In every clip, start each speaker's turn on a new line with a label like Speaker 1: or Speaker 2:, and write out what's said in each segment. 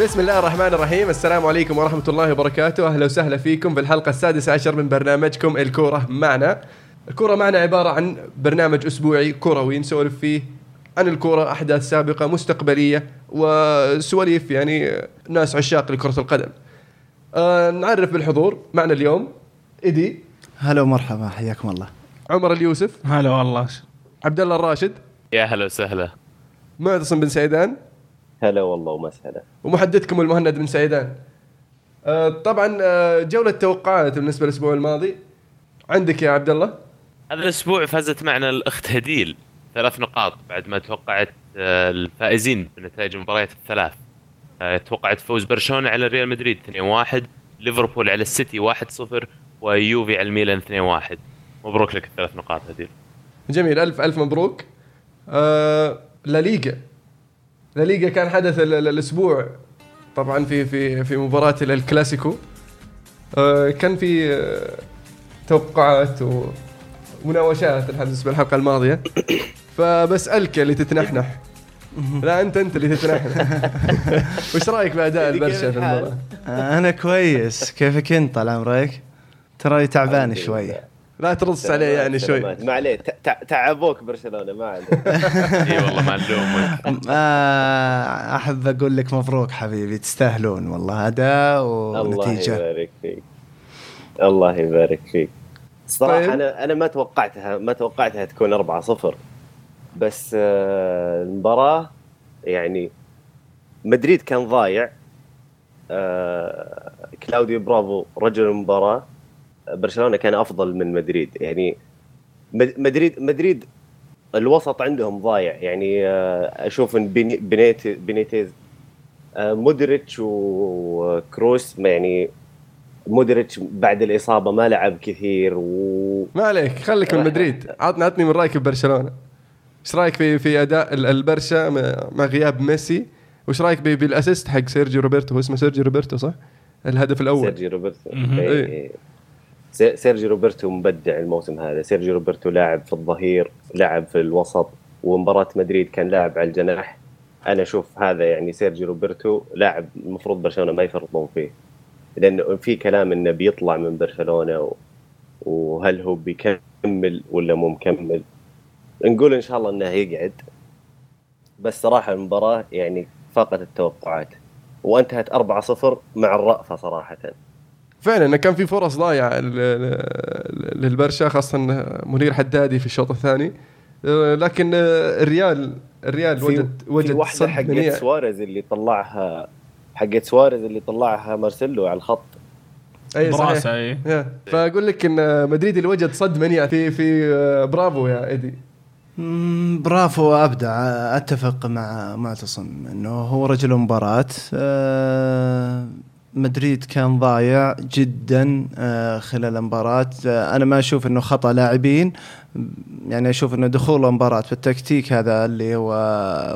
Speaker 1: بسم الله الرحمن الرحيم. السلام عليكم ورحمة الله وبركاته. أهلا وسهلا فيكم في الحلقة السادسة عشر من برنامجكم الكورة معنا. الكورة معنا عبارة عن برنامج أسبوعي كروي نسولف فيه عن الكورة أحداث سابقة مستقبلية وسواليف يعني ناس عشاق لكرة القدم. آه نعرف بالحضور معنا اليوم إيدي.
Speaker 2: هلا ومرحبا حياكم الله.
Speaker 1: عمر اليوسف.
Speaker 3: هلا والله.
Speaker 1: عبد الله الراشد.
Speaker 4: يا هلا وسهلا.
Speaker 1: معتصم بن سعيدان
Speaker 5: هلا والله ومسهلا.
Speaker 1: ومحدثكم المهند بن سعيدان آه، طبعا آه، جولة توقعات بالنسبة للأسبوع الماضي. عندك يا عبد الله؟
Speaker 4: هذا الأسبوع فازت معنا الأخت هديل. ثلاث نقاط بعد ما توقعت آه، الفائزين بنتائج المباريات الثلاث. توقعت فوز برشلونة على ريال مدريد 2-1 ليفربول على السيتي 1-0 ويوفي على الميلان 2-1 مبروك لك الثلاث نقاط هديل.
Speaker 1: جميل ألف ألف مبروك. آه لا ليغا. لا ليغا كان حدث ال- ال- الأسبوع. طبعا في في في مباراة ال- الكلاسيكو. آه كان في آه توقعات ومناوشات الحدث بالحلقة الماضية. فبسألك اللي تتنحنح لا انت أنت اللي تتنحنح. وش رأيك باداء البرشا في؟ المباراة؟
Speaker 2: أنا كويس. كيفك أنت؟ طال عمرك ترى تعبان شوي.
Speaker 1: لا ترص عليه يعني شوي.
Speaker 5: ما عليه. ت- ت- تعبوك برشلونة ما عليه.
Speaker 4: إي والله ما نلومك
Speaker 2: آه، أحب أقول لك مبروك حبيبي تستاهلون والله اداء
Speaker 5: الله
Speaker 2: ونتيجة.
Speaker 5: يبارك فيك. الله يبارك فيك. الصراحه
Speaker 1: طيب.
Speaker 5: أنا أنا ما توقعتها ما توقعتها تكون 4-0 بس آه، المباراة يعني مدريد كان ضايع. آه، كلاوديو برافو رجل المباراة. برشلونة كان أفضل من مدريد. يعني مد- مدريد مدريد الوسط عندهم ضايع. يعني آه، أشوف إن بينيت بينيتيز آه، مودريتش وكروس يعني مودريتش بعد الإصابة ما لعب كثير و
Speaker 1: ما عليك خليك من مدريد. عطنا عطني من رأيك ببرشلونه إيش رأيك في في أداء ال- البرشا مع- غياب ميسي؟ وش رأيك بال assist حق سيرجيو روبرتو؟ هو اسمه سيرجيو روبرتو صح؟ الهدف الأول.
Speaker 5: سيرجي روبرتو
Speaker 3: مهم.
Speaker 5: إيه.
Speaker 1: إيه.
Speaker 5: سي- سيرجي روبرتو مبدع الموسم هذا. سيرجي روبرتو لاعب في الظهير لاعب في الوسط ومباراة مدريد كان لاعب على الجناح. أنا أشوف هذا يعني سيرجي روبرتو لاعب المفروض برشلونة ما يفرطون فيه. لأنه في كلام إنه بيطلع من برشلونة. وهل هو بيكمل ولا مو مكمل. نقول إن شاء الله إنه يقعد. بس صراحة المباراة يعني فاقت التوقعات. وانتهت 4-0 مع الرأفة صراحة.
Speaker 1: فعلا إنه كان في فرص ضايعة للبرشا خاصة منير حدادي في الشوط الثاني. لكن الريال الريال
Speaker 5: في
Speaker 1: وجد
Speaker 5: في
Speaker 1: وجد
Speaker 5: واحدة
Speaker 1: صد
Speaker 5: حقت
Speaker 1: منيع.
Speaker 5: سواريز اللي طلعها حقت سواريز اللي طلعها مارسيلو على الخط.
Speaker 1: أي صحيح.
Speaker 3: براسة
Speaker 1: أي. فأقول لك إن مدريد اللي وجد صد منيع في في برافو يا ايدي
Speaker 2: برافو أبدع. أتفق مع معتصم إنه هو رجل المباراة. آه، مدريد كان ضايع جدا آه، خلال المباراة. آه، أنا ما أشوف إنه خطأ لاعبين. يعني أشوف إنه دخول المباراة بالتكتيك هذا اللي هو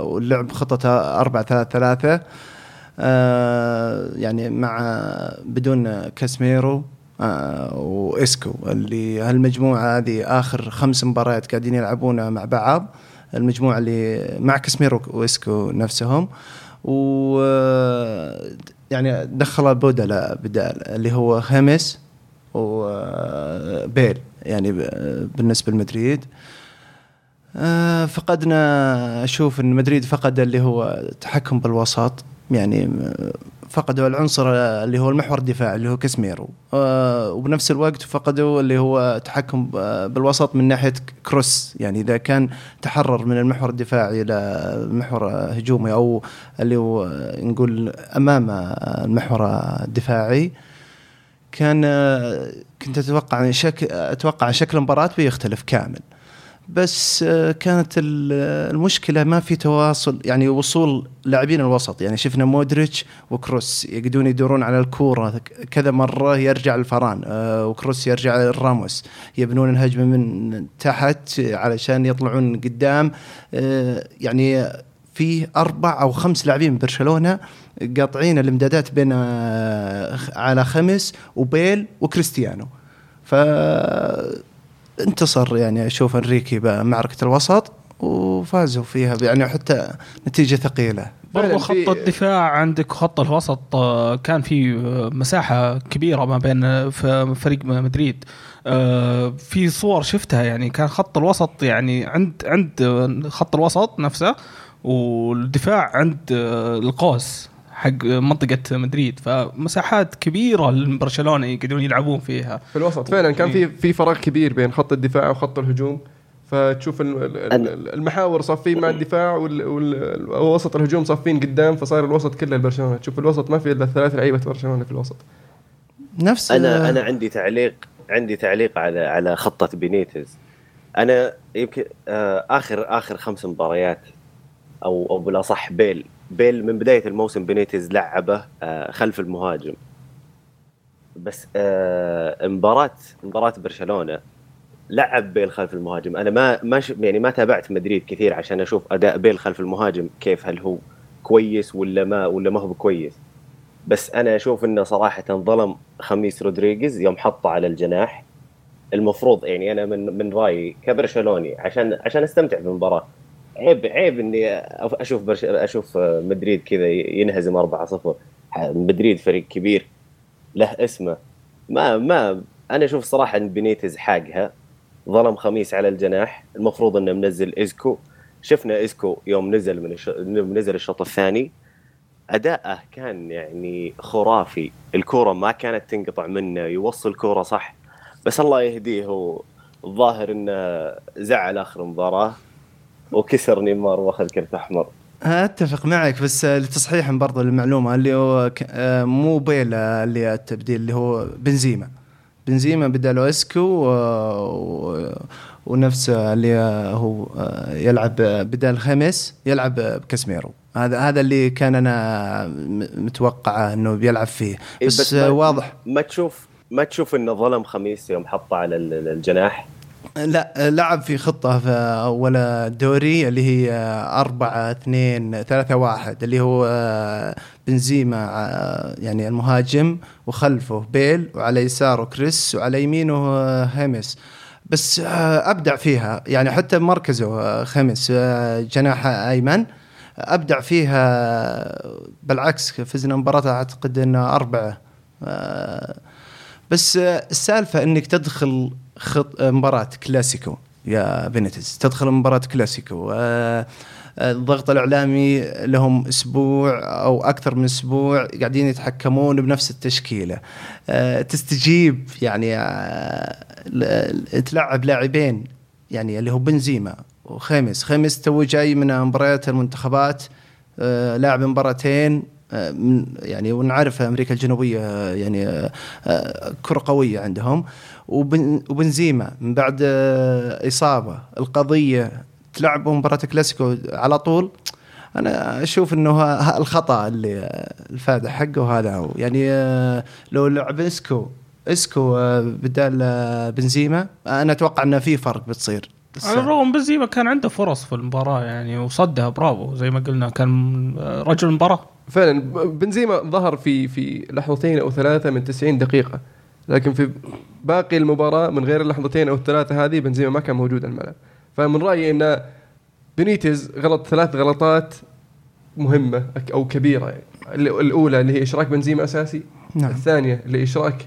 Speaker 2: واللعب خطه 4 3 3 آه، يعني مع بدون كاسميرو آه، وإسكو اللي هالمجموعة هذه آخر خمس مباريات قاعدين يلعبونها مع بعض. المجموعة اللي مع كاسميرو وإسكو نفسهم. و يعني دخل بودلة بدال اللي هو خامس وبيل يعني ب- بالنسبة لمدريد. آه، فقدنا أشوف إن مدريد فقد اللي هو التحكم بالوسط يعني آه، فقدوا العنصر اللي هو المحور الدفاعي اللي هو كاسميرو. آه، وبنفس الوقت فقدوا اللي هو تحكم بالوسط من ناحية كروس. يعني إذا كان تحرر من المحور الدفاعي إلى محور هجومي أو اللي هو نقول أمام المحور الدفاعي كان كنت أتوقع شك أتوقع شكل المباراة بيختلف كامل. بس آه، كانت ال- المشكلة ما في تواصل يعني وصول لاعبين الوسط. يعني شفنا مودريتش وكروس يقدرون يدورون على الكورة كذا مرة يرجع الفران آه، وكروس يرجع للراموس يبنون الهجمة من تحت علشان يطلعون قدام. آه، يعني في أربع أو خمس لاعبين برشلونة قاطعين الامدادات بين على خمس وبيل وكريستيانو. ف انتصر يعني أشوف أنريكي بمعركه الوسط وفازوا فيها يعني حتى نتيجة
Speaker 1: ثقيلة.
Speaker 3: برضو خط الدفاع عندك خط الوسط آه، كان في مساحة كبيرة ما بين آه، فريق مدريد. آه، في صور شفتها يعني كان خط الوسط يعني عند عند خط الوسط نفسه والدفاع عند القوس. حق منطقة مدريد. فمساحات كبيرة لبرشلونة يقدرون يلعبون فيها.
Speaker 1: في الوسط فعلا كان في في فراغ كبير بين خط الدفاع وخط الهجوم. فتشوف ال- ال- ال- المحاور صافين مع الدفاع وال- وال- ووسط الهجوم صافين قدام فصار الوسط كله لبرشلونة. تشوف الوسط ما في إلا ثلاث لعيبة برشلونة في الوسط.
Speaker 2: نفس
Speaker 5: أنا أنا عندي تعليق عندي تعليق على على خطة بينيتز أنا يمكن آه، اخر آخر خمس مباريات أو أو بالأصح بيل بيل من بداية الموسم بينيتز لعبه آه، خلف المهاجم. بس آه، مباراه مباراة برشلونة. لعب بيل خلف المهاجم. أنا ما ما يعني ما تابعت مدريد كثير عشان أشوف أداء بيل خلف المهاجم كيف هل هو كويس ولا ما ولا ما هو كويس. بس أنا أشوف إنه صراحة ظلم خميس رودريغيز يوم حطه على الجناح. المفروض يعني أنا من من رأيي كبرشلوني عشان عشان أستمتع بالمباراة. عيب عيب إني أشوف برش أشوف مدريد كذا ينهزم 4-0 مدريد فريق كبير له اسمه. ما ما أنا أشوف صراحة إن بينيتز حاقها. ظلم خاميس على الجناح. المفروض إنه منزل اسكو شفنا اسكو يوم نزل من الش... نزل الشوط الثاني. أداءه كان يعني خرافي. الكورة ما كانت تنقطع منه. يوصل كورة صح. بس الله يهديه. هو الظاهر إنه زعل آخر مباراة. وكسر نيمار واخذ كرت أحمر.
Speaker 2: أتفق معك بس لتصحيح برضه المعلومه اللي هو آه، مو بيل آه، اللي التبديل اللي هو بنزيما. بنزيما بداله اسكو و- ونفس اللي هو آه، يلعب بدال خميس يلعب بكاسميرو هذا هذا اللي كان أنا متوقعه إنه بيلعب فيه.
Speaker 5: إيه،
Speaker 2: بس,
Speaker 5: بس ما-
Speaker 2: واضح.
Speaker 5: ما تشوف ما تشوف إنه ظلم خميس يوم حطه على ال- ال- الجناح؟
Speaker 2: لا لعب في خطة في أول الدوري اللي هي أربعة اثنين ثلاثة واحد اللي هو آه، بنزيما آه، يعني المهاجم وخلفه بيل وعلى يساره كريس وعلى يمينه هيمس بس آه، أبدع فيها يعني حتى مركزه خمس جناح أيمن. أبدع فيها بالعكس فزنا مباراة أعتقد أنها أربعة آه، بس السالفة إنك تدخل خط آه، مباراة كلاسيكو. يا بينيتيز تدخل مباراة كلاسيكو. آه، آه، الضغط الإعلامي لهم أسبوع أو أكثر من أسبوع قاعدين يتحكمون بنفس التشكيلة. تستجيب يعني تلعب لاعبين يعني اللي هو بنزيما وخيمس. خيمس تو جاي من مباريات المنتخبات لاعب مباراتين يعني ونعرف أمريكا الجنوبية يعني كرة قوية عندهم. وبنزيما من بعد آه، إصابة القضية تلعبوا مباراة كلاسيكو على طول أنا أشوف إنه الخطأ اللي آه، الفادح حقه هذا. هو يعني آه، لو لعب إسكو إسكو بدال بنزيما أنا أتوقع إنه في فرق بتصير.
Speaker 3: على الرغم بنزيما كان عنده فرص في المباراة يعني وصدها برافو زي ما قلنا كان رجل المباراة.
Speaker 1: فعلا بنزيما ظهر في في لحظتين أو ثلاثة من 90 دقيقة. لكن في باقي المباراة من غير اللحظتين أو الثلاثة هذه بنزيما ما كان موجود على الملعب. فمن رأيي إن بنيتز غلط ثلاث غلطات مهمة أو كبيرة. يعني الأولى اللي هي إشراك بنزيما أساسي
Speaker 2: نعم.
Speaker 1: الثانية اللي إشراك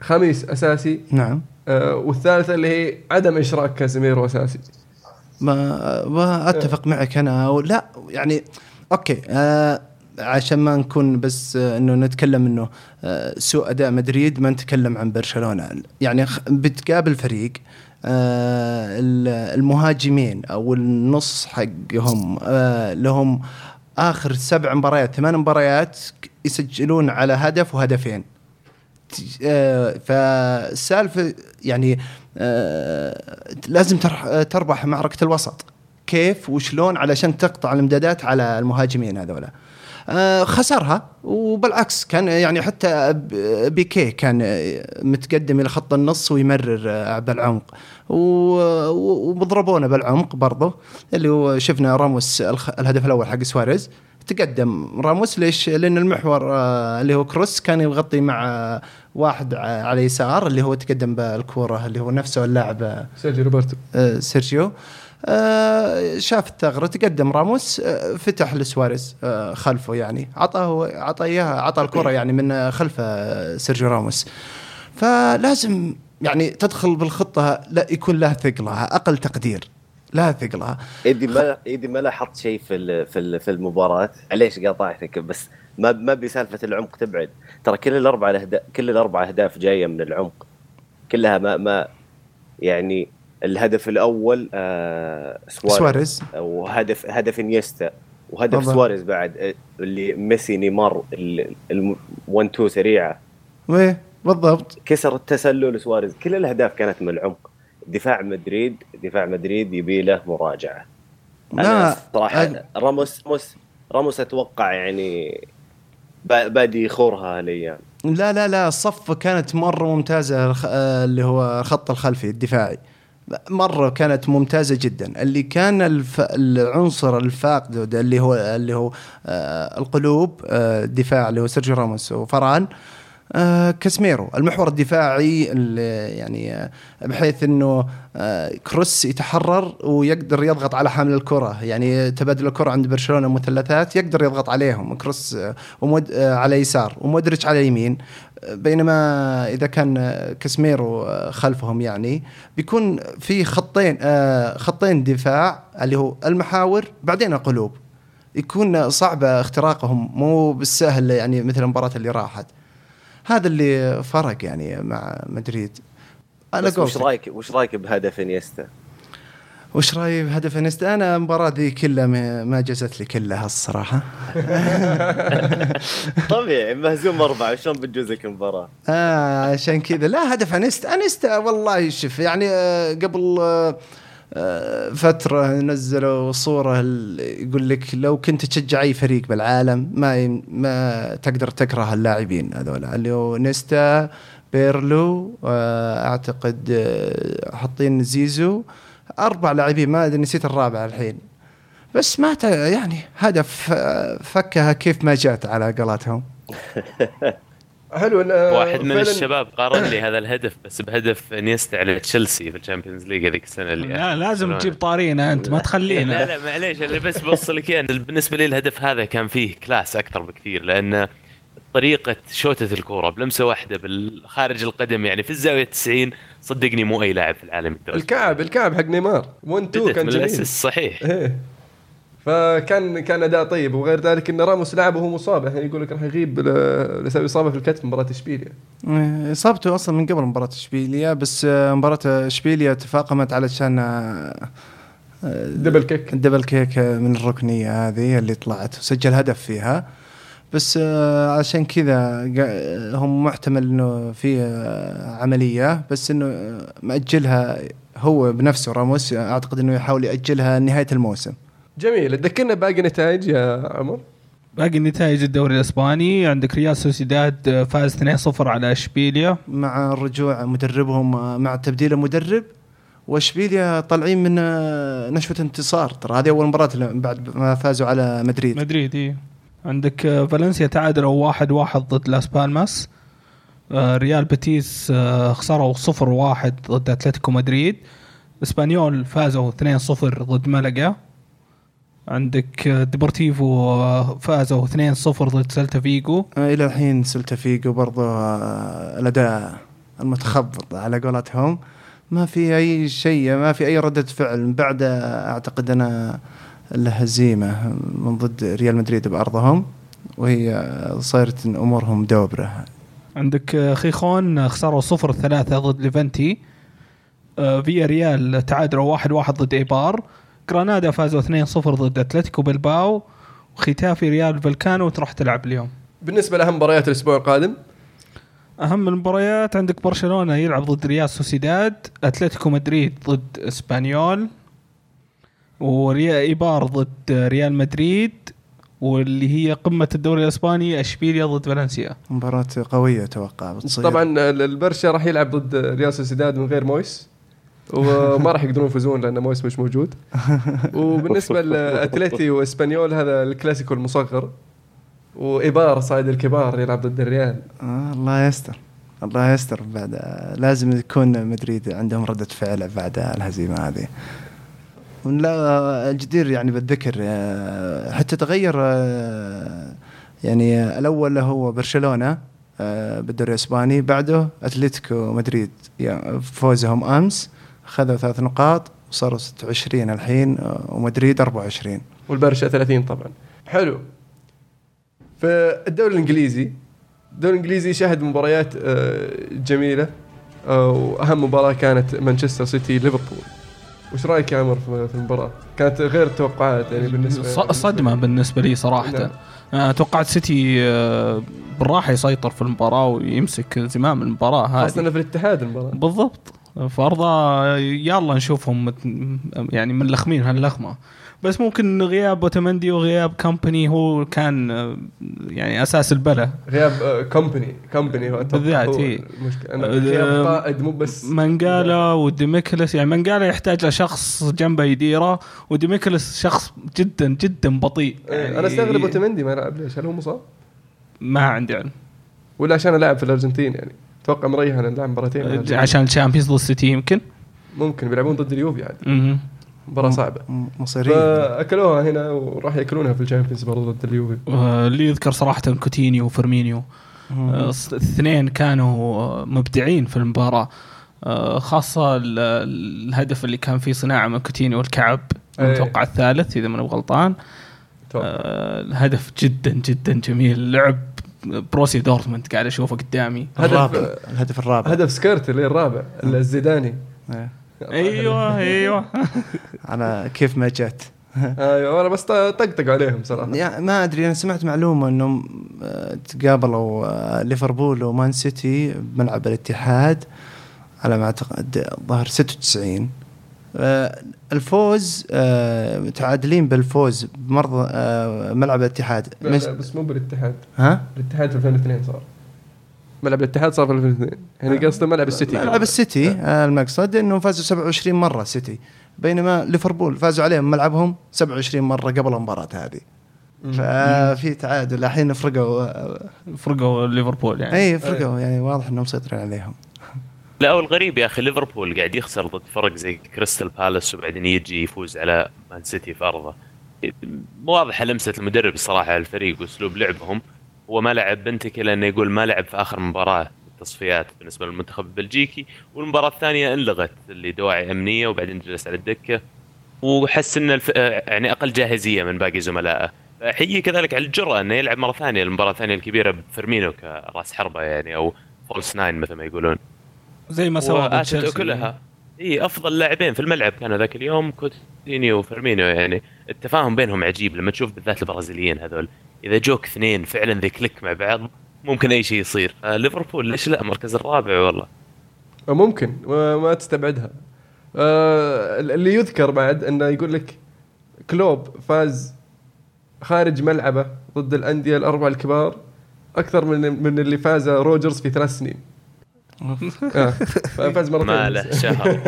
Speaker 1: خميس أساسي
Speaker 2: نعم.
Speaker 1: آه والثالثة اللي هي عدم إشراك كازيميرو أساسي.
Speaker 2: ما ما أتفق معك أنا لا يعني أوكي آه عشان ما نكون بس آه إنه نتكلم إنه آه سوء أداء مدريد ما نتكلم عن برشلونة. يعني بتقابل فريق آه ال- المهاجمين أو النص حقهم لهم آخر سبع مباريات ثمان مباريات يسجلون على هدف وهدفين. فالسالفه يعني لازم تربح معركه الوسط. كيف وشلون علشان تقطع الامدادات على المهاجمين هذولا. خسرها. وبالعكس كان يعني حتى بيكي كان آه، متقدم إلى خط النص ويمرر آه، بالعمق وضربونا بالعمق برضه اللي هو شفنا راموس الهدف الأول حق سواريز. تقدم راموس ليش؟ لأن المحور آه، اللي هو كروس كان يغطي مع آه، واحد على يسار اللي هو تقدم بالكورة اللي هو نفسه اللاعب آه،
Speaker 1: سيرجي روبرتو.
Speaker 2: آه، سيرجيو. آه، شاف الثغرة تقدم راموس آه، فتح لسواريز آه، خلفه يعني. عطاه عطى إياها عطى الكرة يعني من خلف آه، سيرجيو راموس. فلازم يعني تدخل بالخطة لا يكون لها ثقلها أقل تقدير لها ثقلها.
Speaker 5: إيه دي ما إيه دي ما لاحظت شيء في في في المباراة. معليش قاطعتك؟ بس ما ما بسالفه العمق تبعد. ترى كل الأربع كل الأربع أهداف جاية من العمق. كلها ما ما يعني الهدف الأول آه سواريز,
Speaker 2: سواريز.
Speaker 5: وهدف هدف إنيستا. وهدف
Speaker 2: بالضبط.
Speaker 5: سواريز بعد آه، اللي ميسي نيمار 1 2 سريعة.
Speaker 2: ويه بالضبط.
Speaker 5: كسر التسلل سواريز. كل الأهداف كانت من العمق. دفاع مدريد دفاع مدريد يبي له مراجعة.
Speaker 2: لا،
Speaker 5: صراحة
Speaker 2: أنا-
Speaker 5: راموس راموس راموس أتوقع يعني با- بادي يخورها هالايام
Speaker 2: لا لا لا الصفة كانت مرة ممتازة الخ- آه، اللي هو الخط الخلفي الدفاعي. مرة كانت ممتازة جدا. اللي كان الف... العنصر الفاقد اللي هو اللي هو آه القلوب آه الدفاع اللي هو سيرجيو راموس وفران آه كاسميرو المحور الدفاعي اللي يعني آه بحيث إنه آه كروس يتحرر ويقدر يضغط على حامل الكرة. يعني تبادل الكرة عند برشلونة مثلثات يقدر يضغط عليهم. كروس آه ومد آه على يسار ومودريتش على يمين. بينما إذا كان كاسميرو خلفهم يعني بيكون في خطين آه خطين دفاع اللي هو المحاور بعدين القلوب. يكون صعب اختراقهم مو بالسهل يعني مثل المباراة اللي راحت. هذا اللي فرق يعني مع مدريد.
Speaker 5: أنا وش رايك وش رأيك بهدف إنيستا؟
Speaker 2: وش رايي بهدف انيستا أنا المباراة ذي كلها ما جازت لي كلها الصراحة.
Speaker 5: طبيعي مهزوم اربعه شلون بتجوزك المباراة؟
Speaker 2: آه عشان كذا. لا هدف انيستا انيستا والله شوف يعني آه قبل آه فترة نزلوا صورة يقول لك لو كنت تشجع أي فريق بالعالم ما ما تقدر تكره اللاعبين هذول اللي هو إنيستا بيرلو آه أعتقد حاطين زيزو أربع لاعبين ما أدري نسيت الرابع الحين. بس ما ت- يعني هدف فكها كيف ما جات على قولتهم.
Speaker 1: حلو
Speaker 4: واحد من الشباب قارن لي هذا الهدف بس بهدف إنيستا على تشيلسي في الشامبيونز ليج هذيك السنة اللي
Speaker 3: لا لازم تجيب طارينا أنت ما
Speaker 4: لا
Speaker 3: تخلينا.
Speaker 4: لا معليش اللي بس بوصل لك إياه، إن بالنسبة لي الهدف هذا كان فيه class أكثر بكثير لأن طريقة شوتة الكورة بلمسة واحدة بالخارج القدم يعني في الزاوية 90 صدقني مو أي لاعب في العالم يقدر
Speaker 1: الكعب الكعب حق نيمار. 1 2
Speaker 4: بدت
Speaker 1: كان
Speaker 4: من
Speaker 1: جميل.
Speaker 4: صحيح.
Speaker 1: إيه. فكان كان أداء طيب. وغير ذلك إن راموس لعب وهو مصاب. يعني يقول لك راح يغيب ل- لسبب إصابة في الكتف مباراة إشبيليا.
Speaker 2: إيه، إصابته أصلا من قبل مباراة إشبيليا بس آه، مباراة إشبيليا تفاقمت علشان آه، آه،
Speaker 1: double kick
Speaker 2: ال double kick من الركنية هذه اللي طلعت وسجل هدف فيها. بس آه، عشان كذا هم محتمل إنه في آه، عملية بس إنه آه، مأجلها هو بنفسه راموس. أعتقد إنه يحاول يأجلها نهايه الموسم.
Speaker 1: جميل. تذكرنا باقي نتائج يا عمر؟
Speaker 3: باقي النتائج الدوري الإسباني. عندك ريال سوسيداد فاز 2-0 على إشبيليا.
Speaker 2: مع رجوع مدربهم مع تبديل المدرب. وإشبيليا طالعين من نشوة انتصار. ترى هذه أول مباراة لهم بعد ما فازوا على مدريد.
Speaker 3: مدريد إيه. عندك آه، فالنسيا تعادلوا واحد واحد ضد لاس بالماس. آه، ريال بيتيس آه، خسروا صفر واحد ضد أتلتيكو مدريد. إسبانيول فازوا 2-0 ضد ملقا. عندك ديبورتيفو فازوا 2-0 ضد سلتا فيجو.
Speaker 2: إلى الحين سلتا فيجو برضو الأداء المتخبط على قولتهم. ما في أي شيء ما في أي ردة فعل. من بعد أعتقد أنا الهزيمة من ضد ريال مدريد بأرضهم وهي صارت أمورهم دوبرة.
Speaker 3: عندك خيخون خسروا 0-3 ضد ليفنتي. آه، فيا ريال تعادلوا 1-1 ضد إيبار. جرانادا فازوا 2-0 ضد أتلتيكو بلباو. وخيتافي ريال فاليكانو تروح تلعب اليوم.
Speaker 1: بالنسبة لأهم مباريات الأسبوع القادم؟
Speaker 3: أهم المباريات عندك برشلونة يلعب ضد ريال سوسيداد أتلتيكو مدريد ضد إسبانيول. وريال ايبار ضد ريال مدريد واللي هي قمة الدوري الإسباني إشبيليا ضد فالنسيا.
Speaker 2: مباراة قوية أتوقع بتصير.
Speaker 1: طبعا ال- البرشا راح يلعب ضد ريال سوسيداد من غير مويس وما راح يقدرون يفوزون لأن مويس مش موجود. وبالنسبة لاتلتي وإسبانيول هذا الكلاسيكو المصغر وإيبار صايد الكبار يلعب ضد الريال.
Speaker 2: آه الله يستر الله يستر. بعد آه، لازم يكون مدريد عندهم ردة فعل بعد الهزيمة هذه. لا الجدير يعني بالذكر آه، حتى تغير آه، يعني الأول هو برشلونة آه، بالدوري الإسباني بعده أتلتيكو مدريد. يعني فوزهم أمس اخذوا ثلاث نقاط وصاروا 26 الحين ومدريد 24
Speaker 1: والبرشا 30 طبعا. حلو. في الدوري الإنجليزي الدوري الإنجليزي شهد مباريات جميلة وأهم مباراة كانت مانشستر سيتي ليفربول. وش رأيك يا عمر في المباراة؟ كانت غير التوقعات يعني
Speaker 3: بالنسبة صدمة بالنسبة لي صراحة.
Speaker 1: نعم.
Speaker 3: أنا توقعت سيتي آه، بالراحة يسيطر في المباراة ويمسك زمام المباراة هذه.
Speaker 1: خاصة في الاتحاد المباراة.
Speaker 3: بالضبط. فارضى يلا نشوفهم يعني منلخمين هاللخمة. بس ممكن غياب اوتمندي وغياب كومباني هو كان يعني أساس البلا
Speaker 1: غياب آه، كومباني كومباني هو
Speaker 3: بالذات،
Speaker 1: أنا
Speaker 3: آه،
Speaker 1: غياب قائد مو بس
Speaker 3: مانجالا وديميكلس يعني مانجالا يحتاج لشخص جنبه يديره وديميكلس شخص جدا جدا بطيء.
Speaker 1: إيه،
Speaker 3: يعني
Speaker 1: أنا أستغرب اوتمندي ما لعب ليش؟ هل هو مصاب؟
Speaker 3: ما عندي علم.
Speaker 1: ولا عشان لاعب في الأرجنتين يعني. أتوقع مريح أنا لاعب مباراتين.
Speaker 3: عشان ال Champions ضد السيتي يمكن؟
Speaker 1: ممكن بيلعبون ضد اليوفي عاد.
Speaker 3: مهم.
Speaker 1: مباراة صعبة.
Speaker 2: م- مصيرين.
Speaker 1: فأكلوها هنا وراح يأكلونها في ال Champions برضه ضد اليوفي.
Speaker 3: آه، اللي يذكر صراحة كوتينيو وفيرمينيو. آه، الاثنين كانوا آه، مبدعين في المباراة. آه، خاصة ال- الهدف اللي كان فيه صناعة من كوتينيو والكعب
Speaker 1: إيه.
Speaker 3: أتوقع الثالث إذا ماني غلطان. آه، الهدف جدا جدا جميل. لعب بروسي دورتموند قاعد أشوفه قدامي.
Speaker 2: الرابع.
Speaker 1: هدف
Speaker 2: الهدف الرابع.
Speaker 1: هدف سكيرت اللي الرابع الزيداني.
Speaker 2: إيه.
Speaker 3: أيوه أيوه.
Speaker 2: على كيف ما جت.
Speaker 1: أيوه أنا بس طقطق عليهم صراحة.
Speaker 2: يعني ما أدري أنا سمعت معلومة إنهم آه، تقابلوا آه، ليفربول ومان سيتي بملعب الاتحاد على ما أعتقد ظهر 96 آه، الفوز آه، متعادلين بالفوز بمرضى آه، ملعب الاتحاد.
Speaker 1: بس مو بالاتحاد.
Speaker 2: ها؟
Speaker 1: الاتحاد في 2002 صار. ملعب الاتحاد صار في 2002 يعني قصده ملعب السيتي.
Speaker 2: ملعب السيتي آه، المقصد إنه فازوا 27 مرة سيتي. بينما ليفربول فازوا عليهم ملعبهم 27 مرة قبل المباراة هذه. ففي تعادل. الحين فرقوا آه،
Speaker 3: فرقوا ليفربول يعني.
Speaker 2: اي فرقوا يعني واضح إنهم مسيطرين عليهم.
Speaker 4: لا والغريب يا أخي ليفربول قاعد يخسر ضد فرق زي كريستال بالاس وبعدين يجي يفوز على مان سيتي في أرضه. واضحه لمسة المدرب الصراحة على الفريق وأسلوب لعبهم. هو ما لعب بنتيكي لأنه يقول ما لعب في آخر مباراة في التصفيات بالنسبة للمنتخب البلجيكي والمباراة الثانية انلغت اللي دواعي أمنية وبعدين جلس على الدكة. وحس إن الف... يعني أقل جاهزية من باقي زملائه. حيي كذلك على الجرأة إنه يلعب مرة ثانية المباراة الثانية الكبيرة بفيرمينو كرأس حربة يعني أو false nine مثل ما يقولون.
Speaker 3: زي ما سوى.
Speaker 4: كلها. إي أفضل لاعبين في الملعب كانوا ذاك اليوم كوتينيو وفيرمينو يعني التفاهم بينهم عجيب لما تشوف بالذات البرازيليين هذول. إذا جوك اثنين فعلا they click مع بعض ممكن أي شيء يصير. آه ليفربول ليش لا؟ المركز الرابع والله.
Speaker 1: ممكن. ما تستبعدها. آه، اللي يذكر بعد إنه يقول لك كلوب فاز خارج ملعبه ضد الأندية الأربعة الكبار أكثر من من اللي فاز روجرز في ثلاث سنين. آه، فاز مرتين
Speaker 4: ما. له شهر.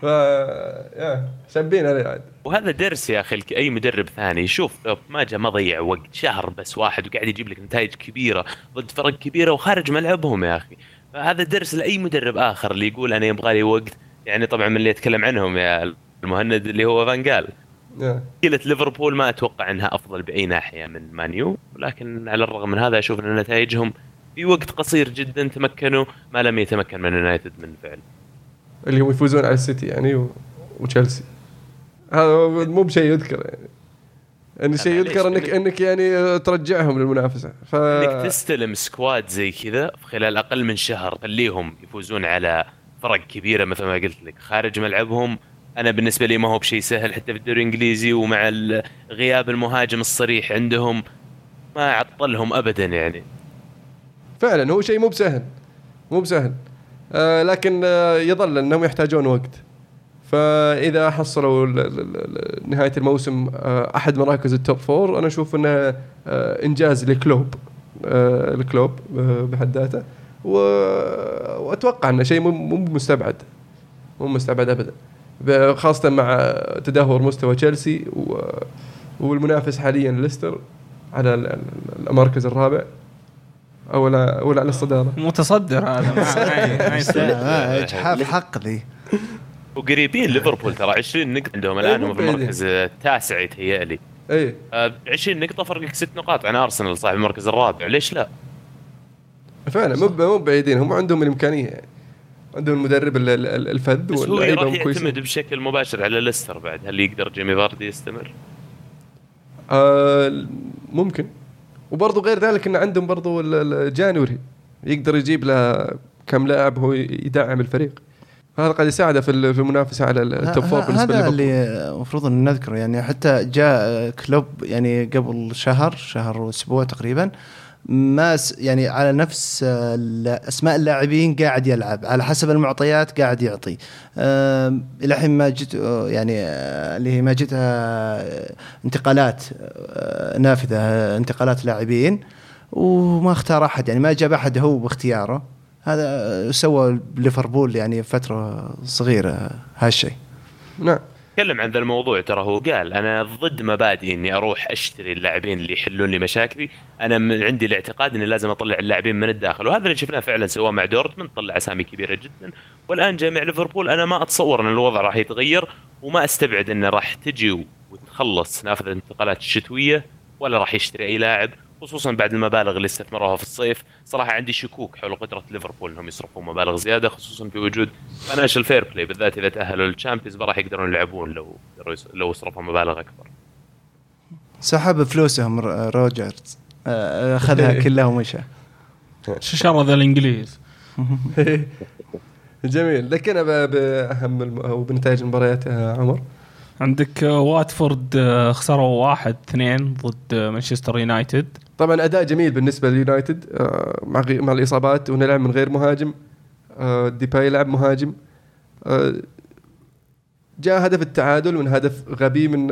Speaker 1: ف يا شابين عليه عاد.
Speaker 4: وهذا درس يا أخي أي مدرب ثاني شوف ما جاء ما ضيع وقت شهر بس واحد وقاعد يجيب لك نتائج كبيرة ضد فرق كبيرة وخارج ملعبهم يا أخي. فهذا درس لأي مدرب آخر اللي يقول أنا يبغى لي وقت يعني طبعا من اللي يتكلم عنهم يا المهند اللي هو فانجال
Speaker 1: يا.
Speaker 4: مشكلة ليفربول ما أتوقع أنها أفضل بأي ناحية من مانيو ولكن على الرغم من هذا أشوف إن نتائجهم في وقت قصير جدا تمكنوا ما لم يتمكن من يونايتد من فعل.
Speaker 1: اللي هم يفوزون على السيتي يعني و... وتشيلسي. هذا مو بشيء يذكر يعني. ان شيء يذكر انك
Speaker 4: إنك
Speaker 1: يعني ترجعهم للمنافسة. ف
Speaker 4: إنك تستلم squad زي كذا في خلال أقل من شهر خليهم يفوزون على فرق كبيرة مثل ما قلت لك. خارج ملعبهم أنا بالنسبة لي ما هو بشيء سهل حتى في الدوري الإنجليزي ومع غياب المهاجم الصريح عندهم ما عطلهم ابدا يعني.
Speaker 1: فعلا هو شيء مو بسهل مو بسهل. آه لكن آه يظل إنهم يحتاجون وقت. فإذا حصلوا نهاية الموسم آه أحد مراكز ال top four أنا أشوف إنه آه إنجاز لكلوب آه الكلوب آه بحد ذاته. وأتوقع إنه شيء مو مستبعد مو مستبعد ابدا. خاصة مع تدهور مستوى تشيلسي والمنافس حاليا ليستر على ال- ال- المركز الرابع. أو لا ولا على الصدارة.
Speaker 3: متصدر هذا.
Speaker 2: آه، إجحاف حق ذي
Speaker 4: وقريبين ليفربول ترى 20 نقطة عندهم الآن
Speaker 1: إيه،
Speaker 4: هم في. المركز التاسع يتهيألي.
Speaker 1: اي
Speaker 4: آه، 20 نقطة فرقك ست نقاط عن أرسنال صاحب المركز الرابع. ليش لا؟
Speaker 1: فعلا مو مو بعيدين. هم عندهم الإمكانية. يعني عندهم المدرب ال- ال- ال- الفذ
Speaker 4: بس هو
Speaker 1: واللعيبة
Speaker 4: راح
Speaker 1: كويسين.
Speaker 4: يعتمد بشكل مباشر على ليستر بعد. هل يقدر جيمي فاردي يستمر؟
Speaker 1: آه ممكن. وبرضه غير ذلك إن عندهم برضه ال- ال- ال January يقدر يجيب له كم لاعب هو يدعم الفريق. هذا قد يساعده في ال- في المنافسة على ال- ال top
Speaker 2: four
Speaker 1: بالنسبة
Speaker 2: هذا اللي المفروض إن نذكره. يعني حتى جاء كلوب يعني قبل شهر شهر واسبوع تقريبا ما يعني على نفس أسماء اللاعبين قاعد يلعب على حسب المعطيات قاعد يعطي. إلى الحين ما جت يعني آه، اللي ما جتها آه، انتقالات آه، نافذة انتقالات لاعبين وما اختار أحد. يعني ما جاب أحد هو باختياره. هذا سوى ليفربول يعني فترة صغيرة هالشيء.
Speaker 1: نعم.
Speaker 4: تكلم عن ذا الموضوع. ترى هو قال أنا ضد مبادئي إني أروح أشتري اللاعبين اللي يحلون لي مشاكلي. أنا من عندي الاعتقاد إني لازم أطلع اللاعبين من الداخل. وهذا اللي شفناه فعلا سواه مع دورتموند طلع أسامي كبيرة جدا. والآن مع ليفربول. أنا ما أتصور إن الوضع راح يتغير وما أستبعد إنه راح تجي وتخلص نافذة الانتقالات الشتويه ولا راح يشتري أي لاعب. خصوصا بعد المبالغ اللي استثمروها في الصيف. صراحة عندي شكوك حول قدرة ليفربول إنهم يصرفون مبالغ زيادة خصوصا في وجود financial fair play بالذات إذا تأهلوا لل Champions ما راح يقدرون يلعبون لو لو صرفوا مبالغ أكبر.
Speaker 2: سحب فلوسهم روجرز. آه، أخذها كلها ومشى
Speaker 3: شو شر ذا الإنجليز؟
Speaker 1: جميل. ذكرنا ب- بأهم الم... أو بنتائج المباريات يا عمر؟
Speaker 3: عندك آه، واتفورد آه، خسروا واحد اثنين ضد آه، مانشستر يونايتد
Speaker 1: طبعا أداء جميل بالنسبة لليونايتد مع. مع الإصابات ونلعب من غير مهاجم ديباي لعب مهاجم جاء هدف التعادل من هدف غبي من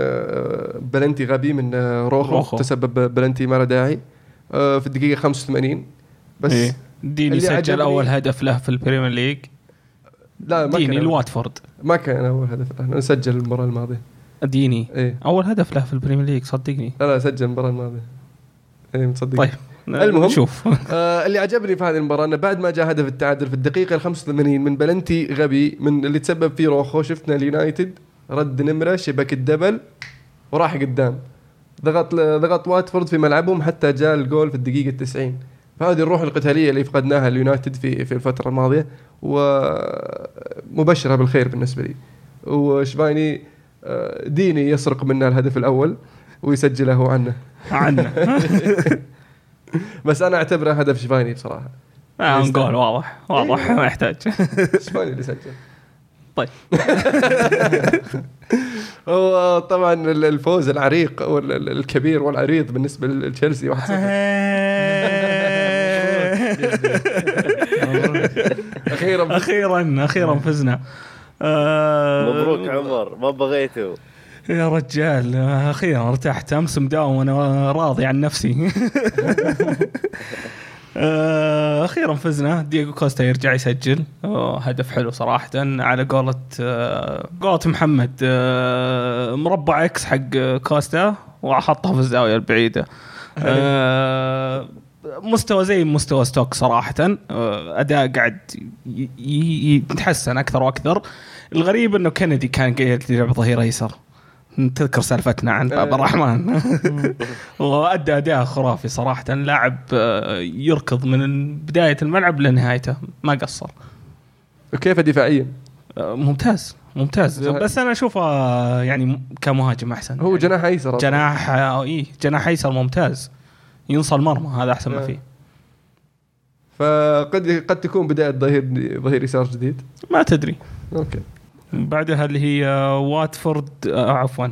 Speaker 1: بلنتي غبي من روخو,
Speaker 3: روخو.
Speaker 1: تسبب بلنتي ما له داعي في الدقيقة 85 بس
Speaker 3: إيه. ديني سجل أول هدف له في ال Premier League
Speaker 1: لا ما
Speaker 3: ديني
Speaker 1: كان.
Speaker 3: الواتفورد.
Speaker 1: ما كان أول هدف. له سجل المباراة الماضية.
Speaker 3: ديني.
Speaker 1: إيه
Speaker 3: أول هدف له في ال Premier League صدقني.
Speaker 1: لا لا سجل المباراة الماضية. إيه متصدق.
Speaker 3: طيب
Speaker 1: المهم.
Speaker 3: شوف
Speaker 1: آه اللي عجبني في هذه المباراة إنه بعد ما جاء هدف التعادل في الدقيقة ال 85 من بلنتي غبي من اللي تسبب فيه روخو شفنا اليونايتد رد نمرة شبك الدبل وراح قدام. ضغط ضغط واتفورد في ملعبهم حتى جاء الجول في الدقيقة 90 فهذه الروح القتالية اللي فقدناها اليونايتد في في الفترة الماضية ومبشرة بالخير بالنسبة لي. وشفايني آه، ديني يسرق منا الهدف الأول ويسجله عنه.
Speaker 3: عنا
Speaker 1: بس أنا أعتبره هدف شفايني بصراحة.
Speaker 3: آه، نقول واضح واضح ما يحتاج.
Speaker 1: شفايني اللي سجل.
Speaker 3: طيب.
Speaker 1: هو طبعا ال- الفوز العريق أو ال- ال- الكبير والعريض بالنسبة لتشيلسي 1-0 أخيرا
Speaker 3: أخيرا أخيرا فزنا. آه،
Speaker 5: مبروك عمر ما بغيته.
Speaker 3: يا رجال أخيرا ارتحت أمس مداوم وأنا راضي عن نفسي. آه، أخيرا فزنا. دييغو كوستا يرجع يسجل. هدف حلو صراحة. على قولة آه، قولة محمد مربع إكس حق كوستا وحطها في الزاوية البعيدة. مستوى زي مستوى ستوك صراحة. آه، أداء قاعد يتحسن أكثر وأكثر. الغريب إنه كندي كان قاعد يلعب ظهير أيسر. تذكر سالفتنا عن باب
Speaker 1: آه.
Speaker 3: الرحمن. وادى أداء خرافي صراحة. لاعب آه، يركض من بداية الملعب لنهايته. ما قصر.
Speaker 1: وكيف دفاعيا؟
Speaker 3: آه، ممتاز. ممتاز.
Speaker 1: جناح-
Speaker 3: بس أنا أشوفه يعني كمهاجم أحسن.
Speaker 1: هو
Speaker 3: يعني
Speaker 1: جناح أيسر.
Speaker 3: جناح اي جناح أيسر ممتاز. ينصى المرمى هذا أحسن ما
Speaker 1: آه.
Speaker 3: فيه.
Speaker 1: فقد قد تكون بدايه ظهير ظهير يسار جديد؟
Speaker 3: ما تدري.
Speaker 1: okay.
Speaker 3: بعدها اللي هي آه، واتفورد آه، عفوا